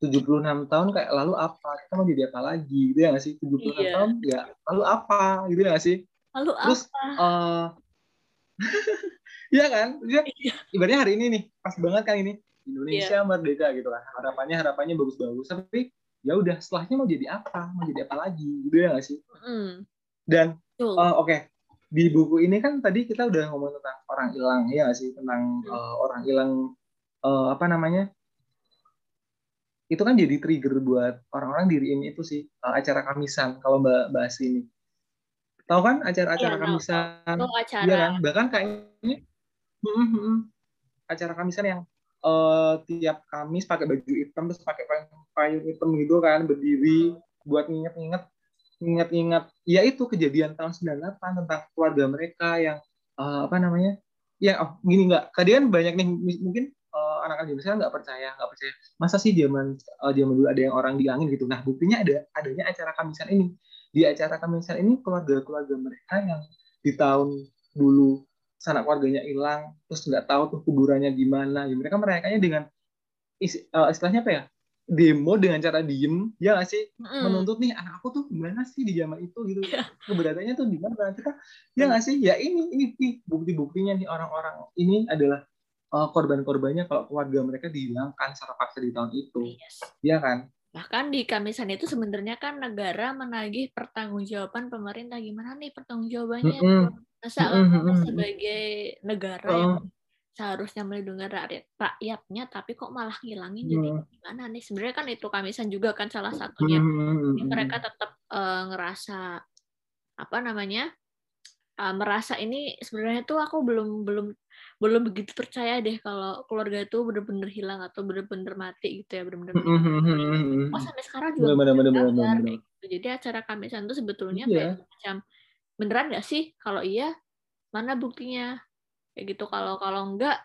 76 tahun kayak lalu apa kita mau jadi apa lagi gitu ya nggak sih 76 iya. tahun ya lalu apa gitu ya nggak sih Lalu Terus, apa? Uh, [laughs] Iya kan? Iya. ibaratnya hari ini nih, pas banget kan ini. Indonesia yeah. merdeka gitu kan. Harapannya harapannya bagus-bagus. Tapi ya udah setelahnya mau jadi apa? Mau jadi apa lagi? Gitu ya nggak sih? Mm. dan uh, oke okay. di buku ini kan tadi kita udah ngomong tentang orang hilang ya gak sih tentang uh, orang hilang uh, apa namanya itu kan jadi trigger buat orang-orang diriin itu sih uh, acara kamisan kalau mbak bahas ini tahu kan acara-acara ya, kamisan no. acara. ya kan? Bahkan kayaknya hmm, hmm, hmm, acara kamisan yang uh, tiap Kamis pakai baju hitam terus pakai payung hitam gitu kan berdiri buat nginget-nginget ingat-ingat ya itu kejadian tahun 98 tentang keluarga mereka yang uh, apa namanya? Ya oh, gini nggak? Kalian banyak nih mungkin uh, anak-anak Indonesia nggak percaya nggak percaya. Masa sih zaman uh, zaman dulu ada yang orang diangin gitu? Nah buktinya ada adanya acara kamisan ini di acara kamisan ini keluarga-keluarga mereka yang di tahun dulu sanak keluarganya hilang terus nggak tahu tuh kuburannya gimana. Ya mereka merayakannya dengan istilahnya apa ya? Demo dengan cara diem ya gak sih? Mm. menuntut nih anak aku tuh gimana sih di zaman itu? gitu. Yeah. keberatannya tuh gimana kita ya gak sih? Ya ini ini nih bukti-buktinya nih orang-orang ini adalah uh, korban-korbannya kalau keluarga mereka dihilangkan secara paksa di tahun itu. Yes. ya kan bahkan di kamisan itu sebenarnya kan negara menagih pertanggungjawaban pemerintah gimana nih pertanggungjawabannya mm -hmm. masa mm -hmm. sebagai negara oh. yang seharusnya melindungi rakyat rakyatnya tapi kok malah ngilangin jadi hmm. gimana nih sebenarnya kan itu kamisan juga kan salah satunya hmm. jadi mereka tetap uh, ngerasa apa namanya uh, merasa ini sebenarnya tuh aku belum belum belum begitu percaya deh kalau keluarga itu benar-benar hilang atau benar-benar mati gitu ya benar-benar oh sampai sekarang juga bener, bener, bener, bener, bener. Gitu. jadi acara kamisan itu sebetulnya yeah. kayak macam beneran nggak sih? Kalau iya mana buktinya? Kayak gitu. Kalau kalau enggak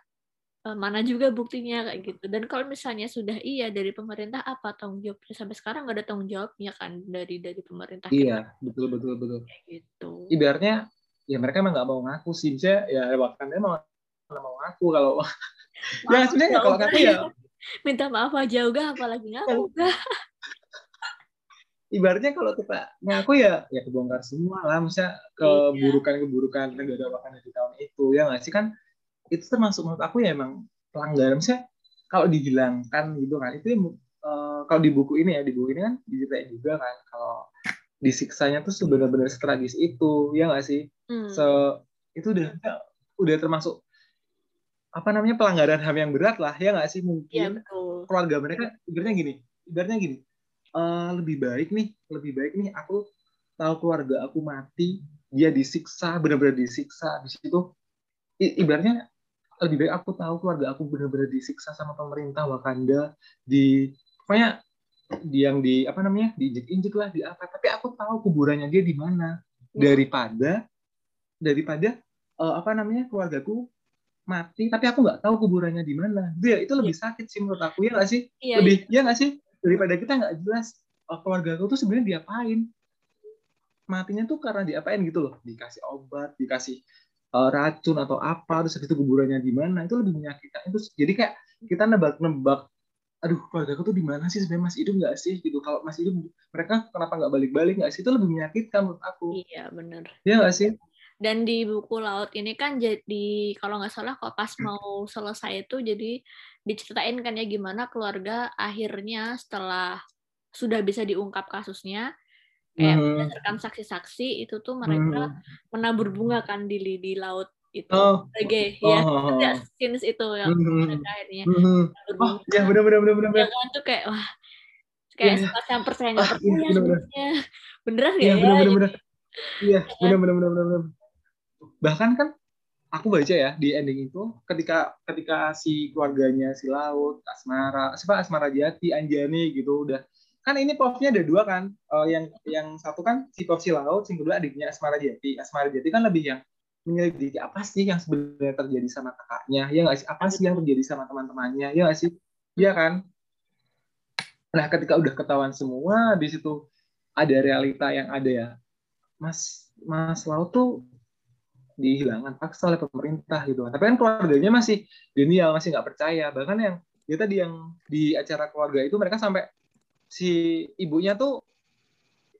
eh, mana juga buktinya? Kayak gitu. Dan kalau misalnya sudah iya dari pemerintah apa tanggung jawabnya? Sampai sekarang nggak ada tanggung jawabnya kan dari dari pemerintah iya kita. betul betul betul. Kayak gitu. Ibaratnya ya mereka emang nggak mau ngaku sih. Ya bahkan emang nggak mau ngaku kalau [laughs] ya sebenarnya kalau ngaku ya. [laughs] Minta maaf aja juga apalagi ngaku [laughs] ibaratnya kalau kita ngaku ya ya kebongkar semua lah. Misalnya keburukan-keburukan negara bahkan di tahun itu ya nggak sih? Kan itu termasuk menurut aku ya emang pelanggaran. Misalnya kalau dihilangkan gitu kan itu uh, kalau di buku ini ya di buku ini kan diceritain juga kan kalau disiksanya tuh sebenarnya strategis itu ya nggak sih? Hmm. so itu udah udah termasuk apa namanya pelanggaran ham yang berat lah ya nggak sih? Mungkin ya, keluarga mereka ibaratnya gini ibaratnya gini uh, lebih baik nih lebih baik nih aku tahu keluarga aku mati dia disiksa benar-benar disiksa. Di situ ibaratnya lebih baik aku tahu keluarga aku benar-benar disiksa sama pemerintah Wakanda di pokoknya di yang di apa namanya diinjek-injek lah di apa. Tapi aku tahu kuburannya dia di mana. Iya. daripada daripada uh, apa namanya keluargaku mati tapi aku nggak tahu kuburannya di mana. Dia itu lebih iya. sakit sih menurut aku ya nggak sih? Iya, lebih iya. ya nggak sih? Daripada kita nggak jelas oh, keluarga aku tuh sebenarnya diapain? Matinya tuh karena diapain gitu loh. Dikasih obat dikasih uh, racun atau apa terus itu kuburannya di mana itu lebih menyakitkan. Itu jadi kayak kita nebak-nebak aduh keluarga aku tuh di mana sih sebenarnya? Masih hidup nggak sih? Gitu. Kalau masih hidup mereka kenapa nggak balik-balik nggak sih? Itu lebih menyakitkan menurut aku. Iya benar iya nggak sih dan di buku laut ini kan jadi kalau nggak salah kok pas mau selesai itu jadi diceritain kan ya gimana keluarga akhirnya setelah sudah bisa diungkap kasusnya kayak hmm. berdasarkan saksi-saksi itu tuh mereka hmm. menabur bunga kan di di laut itu oh. oh. ya oh. ya scenes itu yang hmm. akhirnya hmm. oh, ya benar benar benar benar ya kan tuh kayak wah kayak yeah. semacam percaya nggak ah, percaya iya, bener, bener. beneran nggak ya, bener, bener, bener. iya benar benar benar benar bahkan kan aku baca ya di ending itu ketika ketika si keluarganya si Laut, Asmara, siapa Asmara Jati, Anjani gitu udah kan ini povnya ada dua kan uh, yang yang satu kan si pov si Laut, yang kedua adiknya Asmara Jati. Asmara Jati kan lebih yang menyelidiki apa sih yang sebenarnya terjadi sama kakaknya, ya nggak sih? Apa sih yang terjadi sama teman-temannya, ya nggak sih? Iya kan? Nah, ketika udah ketahuan semua, di situ ada realita yang ada ya. Mas Mas Laut tuh dihilangkan paksa oleh pemerintah gitu kan. Tapi kan keluarganya masih denial, masih nggak percaya. Bahkan yang ya tadi yang di acara keluarga itu mereka sampai si ibunya tuh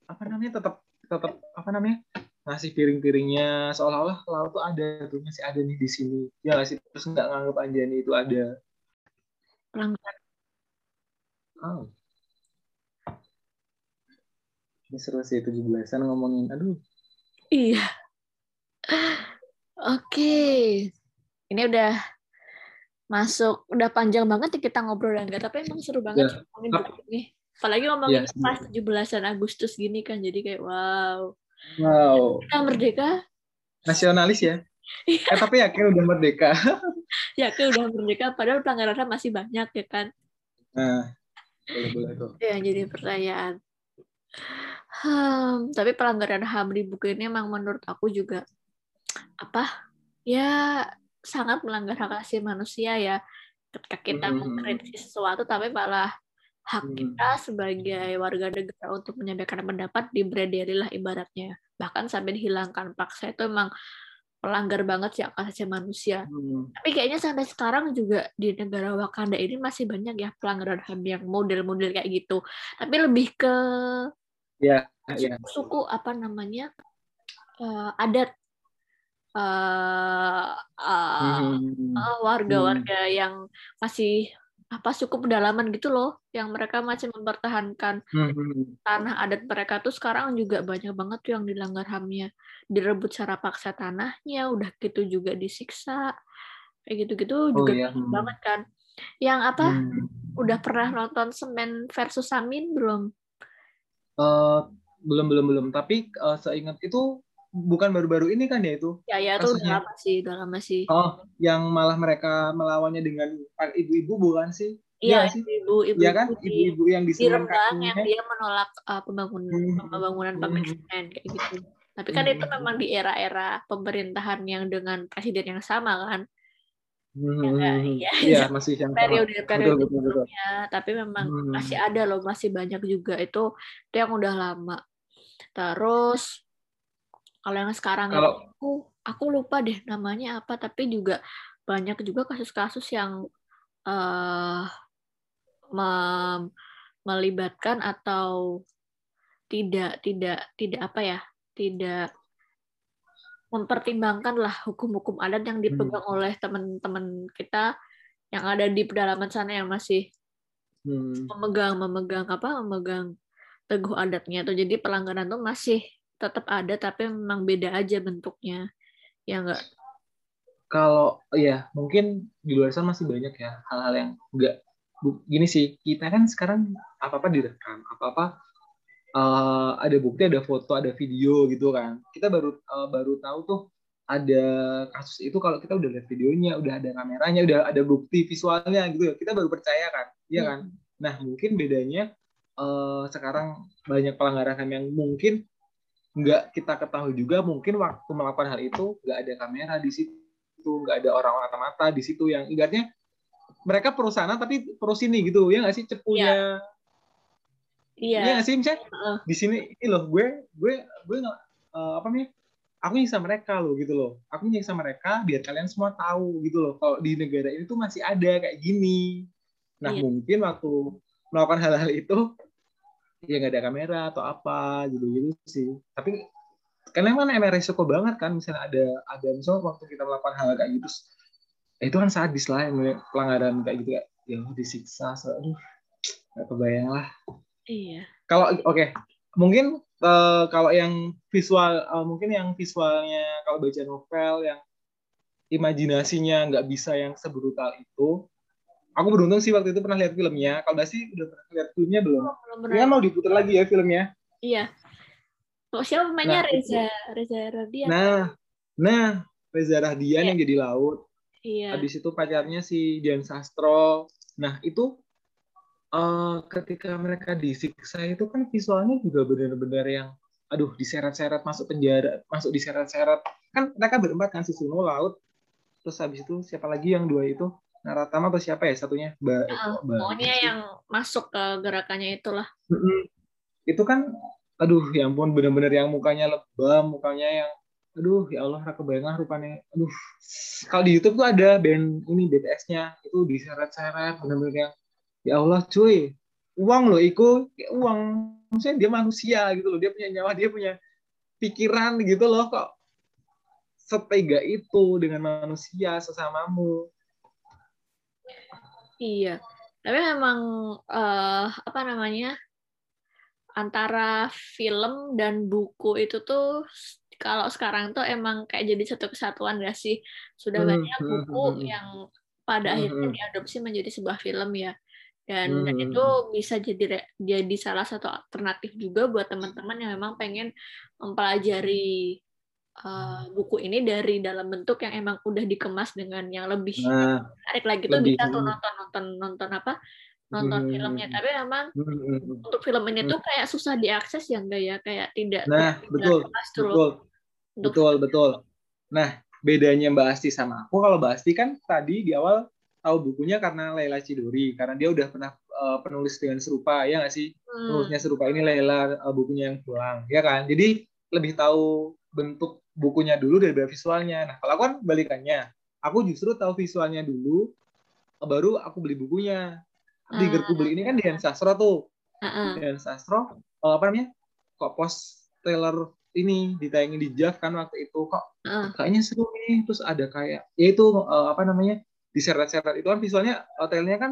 apa namanya tetap tetap apa namanya ngasih piring-piringnya seolah-olah laut tuh ada tuh masih ada nih di sini. Ya nggak sih? Terus nggak nganggap Anjani itu ada. Pelanggaran oh. Ini seru sih tujuh belasan ngomongin. Aduh. Iya. Oke. Ini udah masuk udah panjang banget ya kita ngobrol dan enggak tapi emang seru banget ya. ngomongin buku ini. Apalagi ngomongin ya, pas 17-an Agustus gini kan jadi kayak wow. Wow. Kita merdeka. Nasionalis ya. Iya. eh tapi yakin udah merdeka. [laughs] yakin udah merdeka padahal pelanggarannya masih banyak ya kan. Nah, boleh-boleh tuh. Ya jadi pertanyaan. Hmm, tapi pelanggaran HAM di buku ini emang menurut aku juga apa? Ya sangat melanggar hak asasi manusia ya. Ketika kita hmm. mengkritisi sesuatu tapi malah hak hmm. kita sebagai warga negara untuk menyampaikan pendapat lah ibaratnya. Bahkan sampai dihilangkan paksa itu emang pelanggar banget sih hak asasi manusia. Hmm. Tapi kayaknya sampai sekarang juga di negara Wakanda ini masih banyak ya pelanggaran HAM yang model-model kayak gitu. Tapi lebih ke ya, suku, ya. suku apa namanya uh, adat uh, uh, uh, warga-warga hmm. yang masih apa suku pedalaman gitu loh yang mereka masih mempertahankan hmm. tanah adat mereka tuh sekarang juga banyak banget tuh yang dilanggar hamnya direbut secara paksa tanahnya udah gitu juga disiksa kayak gitu-gitu juga oh, iya. banget kan yang apa hmm. udah pernah nonton semen versus samin belum uh, belum belum belum tapi uh, seingat itu bukan baru-baru ini kan ya itu ya ya itu udah lama sih udah lama sih oh yang malah mereka melawannya dengan ibu-ibu bukan sih Iya, ya, ibu, ibu, ya kan? Ibu-ibu yang di Rembang yang dia menolak uh, pembangunan hmm. pembangunan hmm. semen kayak gitu. Tapi kan hmm. itu memang di era-era pemerintahan yang dengan presiden yang sama kan. Hmm. Ya, ya, ya, masih yang periode periode betul, betul, betul. tapi memang hmm. masih ada loh, masih banyak juga itu itu yang udah lama. Terus kalau yang sekarang kalau... aku aku lupa deh namanya apa, tapi juga banyak juga kasus-kasus yang uh, mem melibatkan atau tidak tidak tidak apa ya tidak mempertimbangkan lah hukum-hukum adat yang dipegang hmm. oleh teman-teman kita yang ada di pedalaman sana yang masih hmm. memegang memegang apa memegang teguh adatnya tuh jadi pelanggaran tuh masih tetap ada tapi memang beda aja bentuknya. Ya enggak kalau ya mungkin di luar sana masih banyak ya hal-hal yang enggak gini sih kita kan sekarang apa apa direkam apa apa uh, ada bukti ada foto ada video gitu kan. Kita baru uh, baru tahu tuh ada kasus itu kalau kita udah lihat videonya udah ada kameranya udah ada bukti visualnya gitu ya. Kita baru percaya kan iya kan? Hmm. nah mungkin bedanya uh, sekarang banyak pelanggaran yang mungkin nggak kita ketahui juga mungkin waktu melakukan hal itu nggak ada kamera di situ nggak ada orang mata-mata di situ yang ibaratnya mereka perusahaan tapi pro sini gitu ya nggak sih cepunya? Iya. Iya. Nggak sih misalnya uh. di sini ini loh gue gue gue nggak uh, apa nih aku nyiksa mereka loh gitu loh. Aku nyiksa mereka biar kalian semua tahu gitu loh kalau di negara ini tuh masih ada kayak gini. Nah iya. mungkin waktu melakukan hal-hal itu ya nggak ada kamera atau apa gitu gitu sih tapi karena emang emang resiko banget kan misalnya ada ada misalnya waktu kita melakukan hal kayak gitu eh, itu kan sadis lah yang pelanggaran kayak gitu kayak ya disiksa aduh nggak kebayang lah iya kalau oke okay. mungkin uh, kalau yang visual uh, mungkin yang visualnya kalau baca novel yang imajinasinya nggak bisa yang sebrutal itu aku beruntung sih waktu itu pernah lihat filmnya. Kalau sih udah pernah lihat filmnya belum? Oh, belum Ini kan mau diputar lagi ya filmnya. Iya. Oh, siapa pemainnya nah, Reza Reza Radian? Nah, nah Reza Radian iya. yang jadi laut. Iya. Habis itu pacarnya si Dian Sastro. Nah itu uh, ketika mereka disiksa itu kan visualnya juga benar-benar yang aduh diseret-seret masuk penjara, masuk diseret-seret. Kan mereka berempat kan si Suno laut. Terus habis itu siapa lagi yang dua itu? Naratama atau siapa ya satunya? Ba, uh, pokoknya yang masuk ke gerakannya itulah. Itu kan, aduh, ya ampun, bener-bener yang mukanya lebam, mukanya yang, aduh, ya Allah, raka bayanglah rupanya, aduh. Kalau di YouTube tuh ada band ini BTS-nya, itu diseret-seret, bener-bener yang, ya Allah, cuy, uang loh, itu uang, maksudnya dia manusia gitu loh, dia punya nyawa, dia punya pikiran gitu loh, kok setega itu dengan manusia sesamamu Iya, tapi memang uh, apa namanya antara film dan buku itu tuh kalau sekarang tuh emang kayak jadi satu kesatuan gak sih? Sudah hmm, banyak hmm, buku hmm, yang pada akhirnya diadopsi menjadi sebuah film ya. Dan, hmm. dan itu bisa jadi jadi salah satu alternatif juga buat teman-teman yang memang pengen mempelajari uh, buku ini dari dalam bentuk yang emang udah dikemas dengan yang lebih nah, menarik lagi. Tuh bisa tuh nonton nonton nonton apa? Nonton hmm. filmnya. Tapi memang hmm. untuk film ini tuh kayak susah diakses ya enggak ya. Kayak tidak nah betul betul. betul betul. Nah bedanya Mbak Asti sama aku. Kalau Mbak Asti kan tadi di awal tahu bukunya karena Laila Cidori karena dia udah pernah uh, penulis dengan serupa ya nggak sih? Hmm. penulisnya serupa ini Laila uh, bukunya yang pulang ya kan? Jadi lebih tahu bentuk bukunya dulu daripada visualnya. Nah kalau aku kan balikannya. Aku justru tahu visualnya dulu baru aku beli bukunya. Di gerku beli ini kan Dian Sastro tuh. uh-uh. Dian Sastro uh, apa namanya? Kok post trailer ini ditayangin di JAV kan waktu itu. Kok uh. kayaknya seru nih. Terus ada kayak ya itu uh, apa namanya? Diseret-seret itu kan visualnya hotelnya kan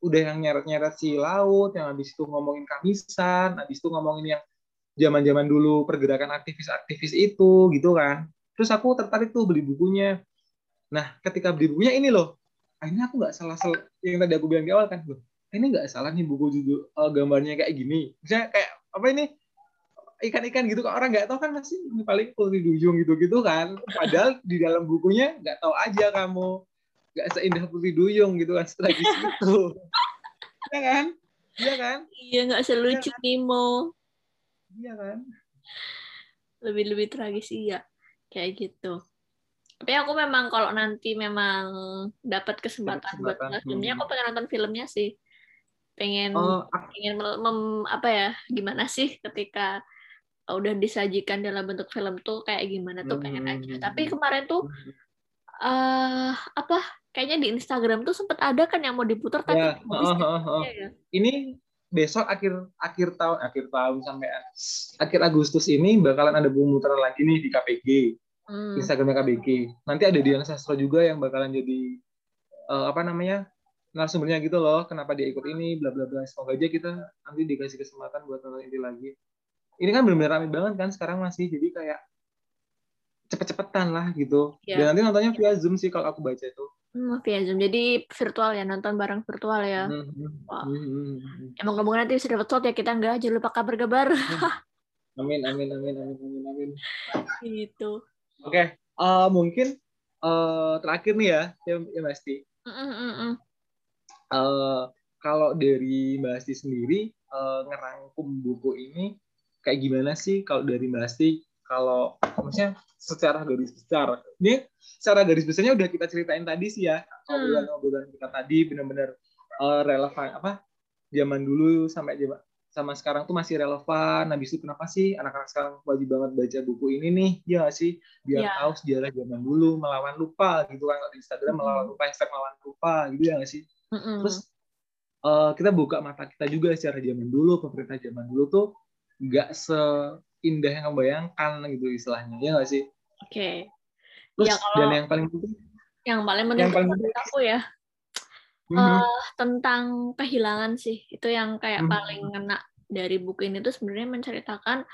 udah yang nyeret-nyeret si laut, yang habis itu ngomongin kamisan, habis itu ngomongin yang zaman-zaman dulu pergerakan aktivis-aktivis itu gitu kan. Terus aku tertarik tuh beli bukunya. Nah, ketika beli bukunya ini loh, akhirnya aku nggak salah sel yang tadi aku bilang di awal kan, loh, ini nggak salah nih buku judul uh, gambarnya kayak gini. Misalnya kayak apa ini ikan-ikan gitu kan orang nggak tahu kan masih ini paling putri duyung gitu-gitu kan. Padahal di dalam bukunya nggak tahu aja kamu nggak seindah Putri Duyung gitu kan setragis itu [laughs] ya kan iya kan iya nggak selucu ya kan? Nemo iya kan? Lebih lebih tragis iya. Kayak gitu. Tapi aku memang kalau nanti memang dapat kesempatan, kesempatan buat nonton filmnya aku pengen nonton filmnya sih. Pengen oh, pengen mem, apa ya gimana sih ketika udah disajikan dalam bentuk film tuh kayak gimana tuh pengen aja tapi hmm. kemarin tuh uh, apa kayaknya di Instagram tuh sempat ada kan yang mau diputar tapi ya, uh, uh, uh. Ya. ini besok akhir akhir tahun akhir tahun sampai akhir Agustus ini bakalan ada pemutaran lagi nih di KPG hmm. Instagramnya KBG nanti ada Dian Sastro juga yang bakalan jadi uh, apa namanya narasumbernya gitu loh kenapa dia ikut ini bla bla bla. Semoga aja kita nanti dikasih kesempatan buat nonton ini lagi. Ini kan benar-benar ramai banget kan sekarang masih jadi kayak cepet-cepetan lah gitu. Yeah. dan nanti nontonnya via zoom sih kalau aku baca itu Hmm, via Zoom. Jadi virtual ya, nonton bareng virtual ya. Hmm, hmm, Wah. Emang ngomong nanti bisa dapat slot ya kita enggak, jangan lupa kabar-kabar. [laughs] amin, amin, amin, amin, amin, amin. Gitu. Oke, okay. uh, eh, mungkin uh, terakhir nih ya, ya, ya Mbak Asti. Uh, kalau dari Mbak Asti sendiri, uh, ngerangkum buku ini, kayak gimana sih kalau dari Mbak Asti kalau maksudnya secara garis besar ini secara garis besarnya udah kita ceritain tadi sih ya obrolan-obrolan kita tadi benar-benar uh, relevan apa zaman dulu sampai sama sekarang tuh masih relevan. Habis itu kenapa sih anak-anak sekarang wajib banget baca buku ini nih? Ya sih, biar yeah. tahu sejarah zaman dulu melawan lupa gitu kan di Instagram mm. melawan lupa, hashtag melawan lupa gitu ya nggak sih? Mm -mm. Terus uh, kita buka mata kita juga secara zaman dulu, pemerintah zaman dulu tuh nggak se indah yang kamu bayangkan gitu istilahnya ya nggak sih oke okay. ya, kalau dan yang paling penting yang paling penting yang paling penting aku ya mm-hmm. uh, tentang kehilangan sih itu yang kayak mm-hmm. paling ngena dari buku ini tuh sebenarnya menceritakan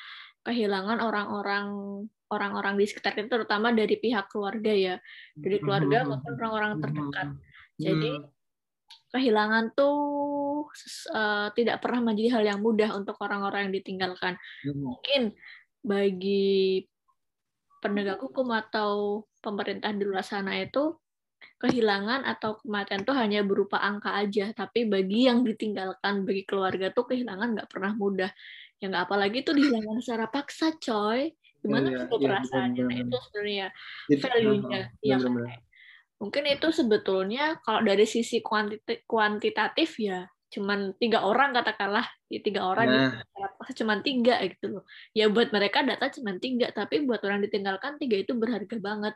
kehilangan orang-orang orang-orang di sekitar kita terutama dari pihak keluarga ya dari keluarga mm-hmm. maupun orang-orang terdekat jadi mm-hmm. kehilangan tuh uh, tidak pernah menjadi hal yang mudah untuk orang-orang yang ditinggalkan. Hmm. Mungkin bagi penegak hukum atau pemerintah di luar sana itu kehilangan atau kematian itu hanya berupa angka aja, tapi bagi yang ditinggalkan, bagi keluarga tuh kehilangan nggak pernah mudah. Ya nggak apalagi itu dihilangkan secara paksa, coy. Gimana iya, itu iya, perasaannya? Nah, itu sebenarnya value-nya. Ya, mungkin itu sebetulnya kalau dari sisi kuantitatif ya cuman tiga orang katakanlah ya tiga orang nah. gitu, cuman tiga gitu loh ya buat mereka data cuman tiga tapi buat orang ditinggalkan tiga itu berharga banget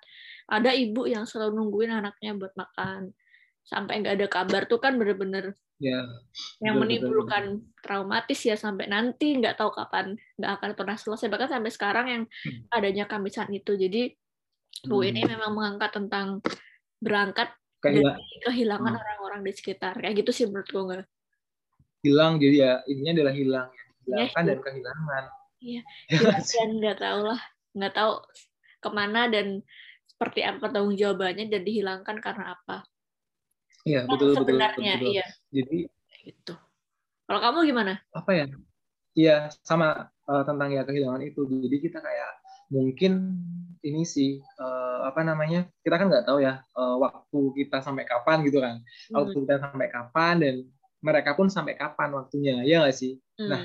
ada ibu yang selalu nungguin anaknya buat makan sampai nggak ada kabar tuh kan bener-bener ya, yang menimbulkan betul. traumatis ya sampai nanti nggak tahu kapan nggak akan pernah selesai bahkan sampai sekarang yang hmm. adanya kamisan itu jadi bu hmm. ini memang mengangkat tentang berangkat dari kehilangan hmm. orang-orang hmm. di sekitar kayak gitu sih menurut gue nggak hilang jadi ya intinya adalah hilang ya. Hilangkan ya, dan kehilangan. Iya. [laughs] Ya, dan nggak tahu lah. Nggak tahu ke mana dan seperti apa tanggung jawabannya dan dihilangkan karena apa. Iya betul betul sebenarnya betul, betul. iya. Jadi itu kalau kamu gimana? Apa ya? Iya sama uh, tentang ya kehilangan itu. Jadi kita kayak mungkin ini sih uh, apa namanya kita kan nggak tahu ya uh, waktu kita sampai kapan gitu kan. Hmm. waktu kita sampai kapan dan mereka pun sampai kapan waktunya ya nggak sih? Hmm. nah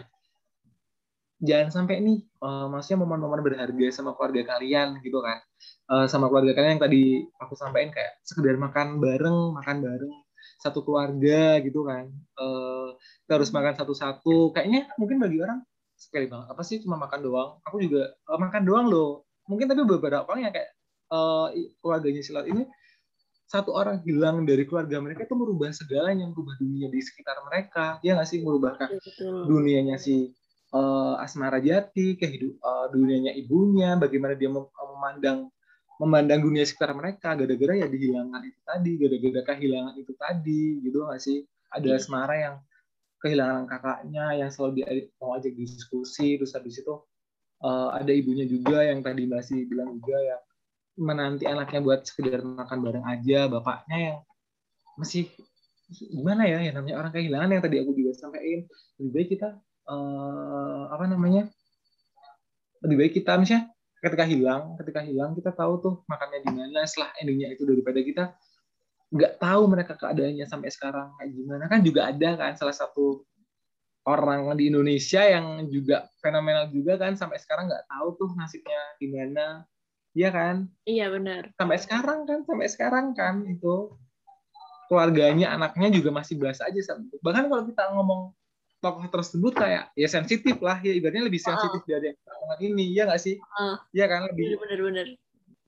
jangan sampai nih uh, maksudnya momen-momen berharga sama keluarga kalian gitu kan. Uh, sama keluarga kalian yang tadi aku sampaikan kayak sekedar makan bareng makan bareng satu keluarga gitu kan. Uh, harus hmm. makan satu-satu. Kayaknya mungkin bagi orang sekali banget. Apa sih cuma makan doang? Aku juga uh, makan doang loh. Mungkin tapi beberapa orang yang kayak uh, keluarganya silat ini satu orang hilang dari keluarga mereka itu merubah segalanya merubah dunia di sekitar mereka ya nggak sih merubahkan dunianya si uh, Asmara Jati, kehidupan uh, dunianya ibunya, bagaimana dia memandang memandang dunia sekitar mereka gara-gara ya dihilangkan itu tadi, gara-gara kehilangan itu tadi, gitu nggak sih? Ada iya. Asmara yang kehilangan kakaknya yang selalu dia mau ajak diskusi, terus habis itu uh, ada ibunya juga yang tadi masih bilang juga ya menanti anaknya buat sekedar makan bareng aja, bapaknya yang masih gimana ya yang namanya orang kehilangan yang tadi aku juga sampaikan. Lebih baik kita uh, apa namanya lebih baik kita misalnya ketika hilang ketika hilang kita tahu tuh makannya di mana setelah endingnya itu daripada kita nggak tahu mereka keadaannya sampai sekarang kayak gimana. Kan juga ada kan salah satu orang di Indonesia yang juga fenomenal juga kan sampai sekarang nggak tahu tuh nasibnya gimana iya kan? Iya benar. Sampai sekarang kan sampai sekarang kan itu keluarganya anaknya juga masih biasa aja bahkan kalau kita ngomong tokoh tersebut kayak ya sensitif lah ya ibaratnya lebih sensitif uh. dari yang ini ya nggak sih? Uh. ya kan lebih bener-bener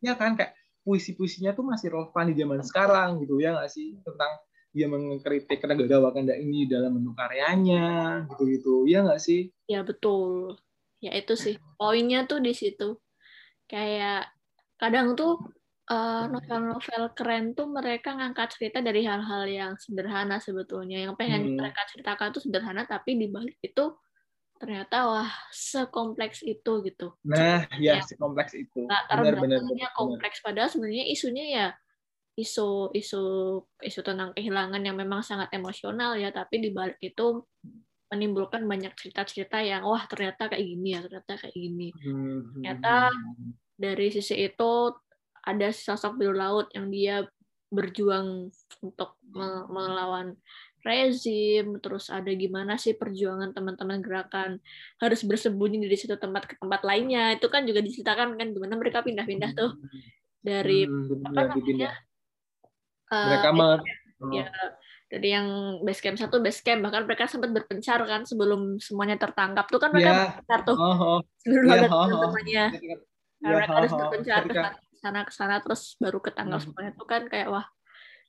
ya kan kayak puisi-puisinya tuh masih relevan di zaman sekarang gitu ya nggak sih? Tentang dia mengkritik negara Wakanda ini dalam bentuk karyanya gitu-gitu ya nggak sih? Ya betul. Ya itu sih. Poinnya tuh di situ. Kayak kadang tuh Eh, novel-novel keren tuh mereka ngangkat cerita dari hal-hal yang sederhana sebetulnya yang pengen hmm. mereka ceritakan tuh sederhana tapi di balik itu ternyata wah sekompleks itu gitu. Nah, ya, ya sekompleks itu. Benar benar kompleks padahal sebenarnya isunya ya isu isu isu tentang kehilangan yang memang sangat emosional ya tapi di balik itu menimbulkan banyak cerita-cerita yang wah ternyata kayak gini ya ternyata kayak gini. Hmm. Ternyata dari sisi itu ada sosok biru laut yang dia berjuang untuk melawan rezim. Terus ada gimana sih perjuangan teman-teman gerakan? Harus bersembunyi dari satu tempat ke tempat lainnya. Itu kan juga diceritakan kan gimana mereka pindah-pindah tuh. Dari hmm, apa namanya? Uh, mereka uh, ya dari yang base camp satu base camp. Bahkan mereka sempat berpencar kan sebelum semuanya tertangkap. Tuh kan mereka yeah. berpencar tuh. Oh, oh. seluruh yeah, oh, teman-temannya. Oh. Nah, mereka harus berpencar sana ke sana terus baru ketanggal hmm. semuanya itu kan kayak wah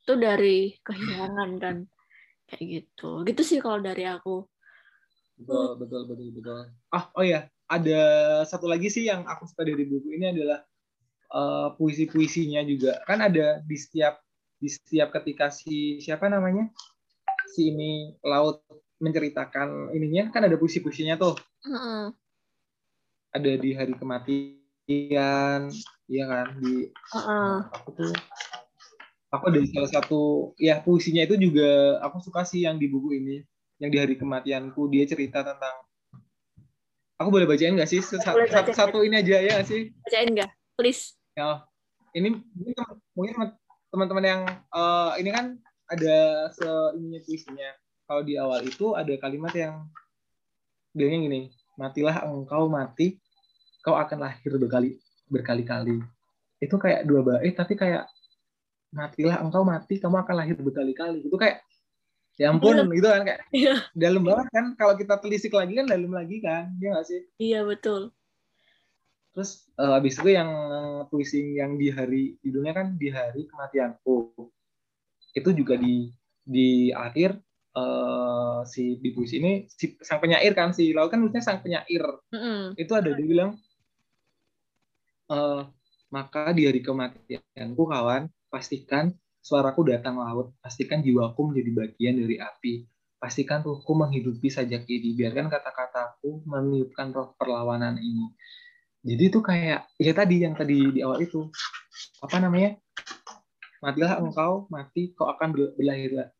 itu dari kehilangan kan. Kayak gitu. Gitu sih kalau dari aku. Betul betul betul betul. Ah oh ya ada satu lagi sih yang aku suka dari buku ini adalah uh, puisi puisinya juga. Kan ada di setiap di setiap ketika si siapa namanya? Si ini laut menceritakan ininya kan ada puisi puisinya tuh. Uh -uh. ada di hari kematian iya kan di uh-uh. aku tuh aku ada salah satu ya puisinya itu juga aku suka sih yang di buku ini yang di hari kematianku dia cerita tentang aku boleh bacain nggak sih? Satu, satu, satu ini aja ya gak sih? Bacain nggak? Please. Ya ini mungkin teman-teman yang uh, ini kan ada se ininya puisinya. Kalau di awal itu ada kalimat yang dia gini matilah engkau mati kau akan lahir berkali berkali-kali itu kayak dua bait tapi kayak matilah engkau mati kamu akan lahir berkali-kali itu kayak ya ampun iya. gitu kan kayak iya. dalam banget kan kalau kita telisik lagi kan dalam lagi kan ya nggak sih iya betul terus uh, habis itu yang puisi yang di hari judulnya kan di hari kematianku itu juga di di akhir uh, si di puisi ini si sang penyair kan si lalu kan sang penyair mm -hmm. itu ada dia bilang uh, maka di hari kematianku kawan pastikan suaraku datang laut. Pastikan jiwaku menjadi bagian dari api. Pastikan ruhku menghidupi sajak ini. Biarkan kata-kataku meniupkan roh perlawanan ini. Jadi itu kayak ya tadi yang tadi di awal itu. Apa namanya? Matilah engkau mati kau akan berlahir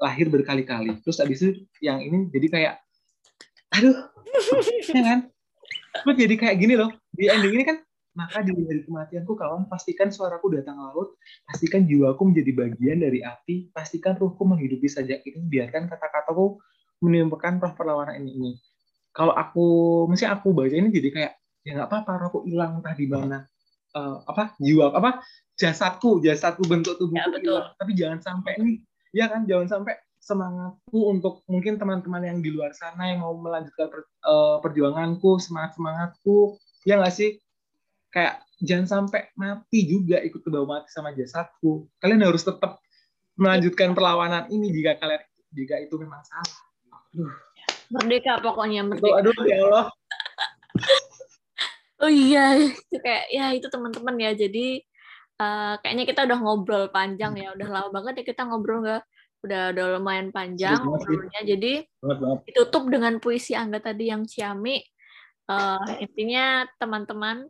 lahir berkali-kali. Terus abis itu yang ini jadi kayak aduh [laughs] ya kan? Terus jadi kayak gini loh. Di ending ini kan maka di hari kematianku kawan pastikan suaraku datang laut pastikan jiwaku menjadi bagian dari api pastikan ruhku menghidupi saja ini biarkan kata-kataku menimbulkan roh perlawanan ini ini. Kalau aku mesti aku baca ini jadi kayak ya nggak apa-apa aku hilang entah di mana. Uh, apa jiwa apa jasadku jasadku bentuk tubuhku ya, hilang. Tapi jangan sampai ini ya kan jangan sampai semangatku untuk mungkin teman-teman yang di luar sana yang mau melanjutkan per, uh, perjuanganku semangat semangatku ya nggak sih kayak jangan sampai mati juga ikut ke bawah mati sama jasadku. Kalian harus tetap melanjutkan perlawanan ini jika kalian jika itu memang salah. Aduh. merdeka pokoknya merdeka. aduh, aduh ya Allah. [laughs] Oh iya itu kayak ya itu teman-teman ya. Jadi uh, kayaknya kita udah ngobrol panjang ya. Udah lama banget ya kita ngobrol nggak? Udah udah lumayan panjang ngobrolnya. Jadi ditutup dengan puisi Angga tadi yang Ciami. Uh, intinya teman-teman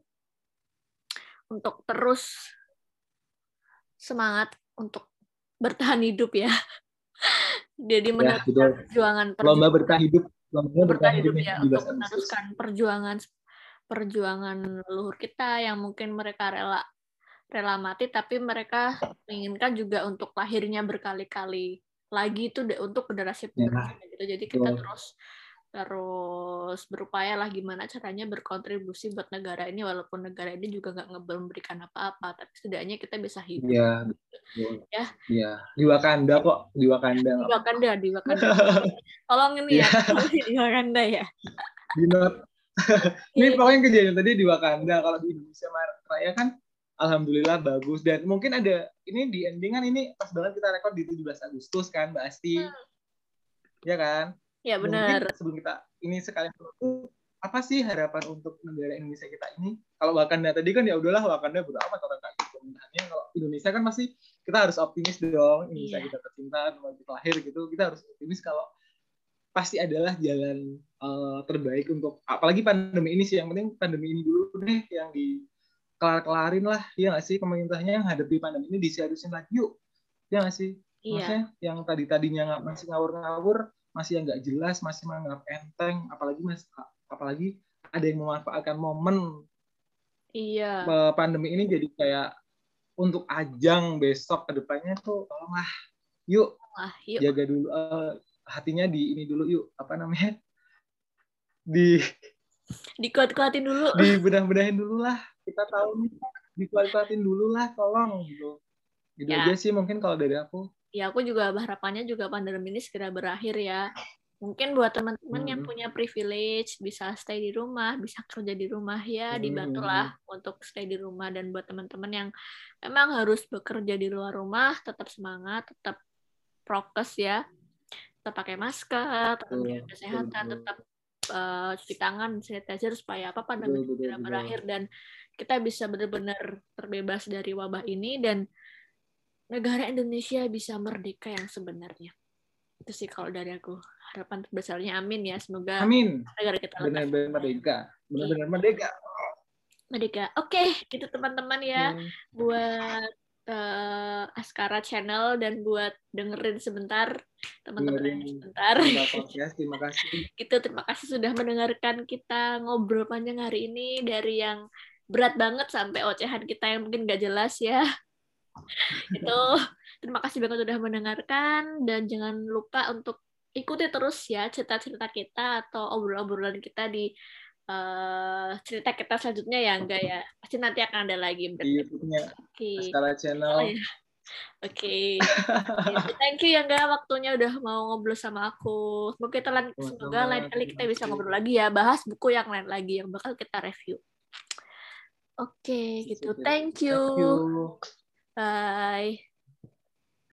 untuk terus semangat untuk bertahan hidup ya. [laughs] Jadi ya, meneruskan perjuangan, lomba bertahan hidup, lomba bertahan hidup ya untuk meneruskan perjuangan perjuangan leluhur kita yang mungkin mereka rela rela mati tapi mereka menginginkan juga untuk lahirnya berkali-kali lagi itu untuk generasi penerusnya ya. gitu. Jadi kita terus terus berupaya lah gimana caranya berkontribusi buat negara ini walaupun negara ini juga nggak memberikan apa-apa tapi setidaknya kita bisa hidup. Ya ya. Ya di Wakanda kok di Wakanda. Di Wakanda di Wakanda. Tolong ini ya di Wakanda ya. Di not [laughs] ini pokoknya kejadian tadi di Wakanda. Kalau di Indonesia Raya kan Alhamdulillah bagus. Dan mungkin ada ini di endingan ini pas banget kita rekod di 17 Agustus kan Mbak Asti. Hmm. ya kan Ya benar. Mungkin sebelum kita ini sekalian apa sih harapan untuk negara Indonesia kita ini? Kalau Wakanda tadi kan ya udahlah Wakanda bodo amat orang kayak pemerintahannya. Kalau Indonesia kan masih kita harus optimis dong. Indonesia yeah. kita tercinta, tempat kita lahir gitu. Kita harus optimis kalau pasti adalah jalan uh, terbaik untuk apalagi pandemi ini sih yang penting pandemi ini dulu deh yang di kelar kelarin lah ya nggak sih pemerintahnya yang hadapi pandemi ini diseriusin lagi yuk ya nggak sih iya. maksudnya yang tadi tadinya nggak masih ngawur-ngawur masih yang nggak jelas masih menganggap enteng apalagi mas apalagi ada yang memanfaatkan momen iya pandemi ini jadi kayak untuk ajang besok ke depannya tuh tolonglah yuk, ah, yuk. jaga dulu uh, hatinya di ini dulu yuk apa namanya di dikuat-kuatin dulu [laughs] di bedah-bedahin dulu lah kita tahu nih dikuat-kuatin dulu lah tolong gitu gitu ya. aja sih mungkin kalau dari aku ya aku juga harapannya juga pandemi ini segera berakhir ya. Mungkin buat teman-teman hmm. yang punya privilege bisa stay di rumah bisa kerja di rumah ya dibantulah hmm. untuk stay di rumah. Dan buat teman-teman yang memang harus bekerja di luar rumah tetap semangat tetap prokes ya. Tetap pakai masker tetap jaga kesehatan tetap uh, cuci tangan sanitizer supaya apa pandemi segera berakhir. Dan kita bisa benar-benar terbebas dari wabah ini. Dan negara Indonesia bisa merdeka yang sebenarnya. Itu sih kalau dari aku. Harapan terbesarnya amin ya. Semoga amin. negara kita benar-benar merdeka. Benar-benar merdeka. Merdeka. Oke, okay, itu teman-teman ya. Hmm. Buat uh, Askara Channel dan buat dengerin sebentar teman-teman sebentar. terima kasih. [laughs] Itu terima kasih sudah mendengarkan kita ngobrol panjang hari ini dari yang berat banget sampai ocehan kita yang mungkin gak jelas ya itu terima kasih banget sudah mendengarkan dan jangan lupa untuk ikuti terus ya cerita-cerita kita atau obrolan-obrolan kita di uh, cerita kita selanjutnya ya enggak ya pasti nanti akan ada lagi di YouTube-nya okay. Channel. Oh, ya. Oke, okay. thank you ya enggak waktunya udah mau ngobrol sama aku. Semoga kita lain, semoga lain kali kita bisa ngobrol lagi ya, bahas buku yang lain lagi yang bakal kita review. Oke, okay, gitu. Thank you. Thank you. Bye.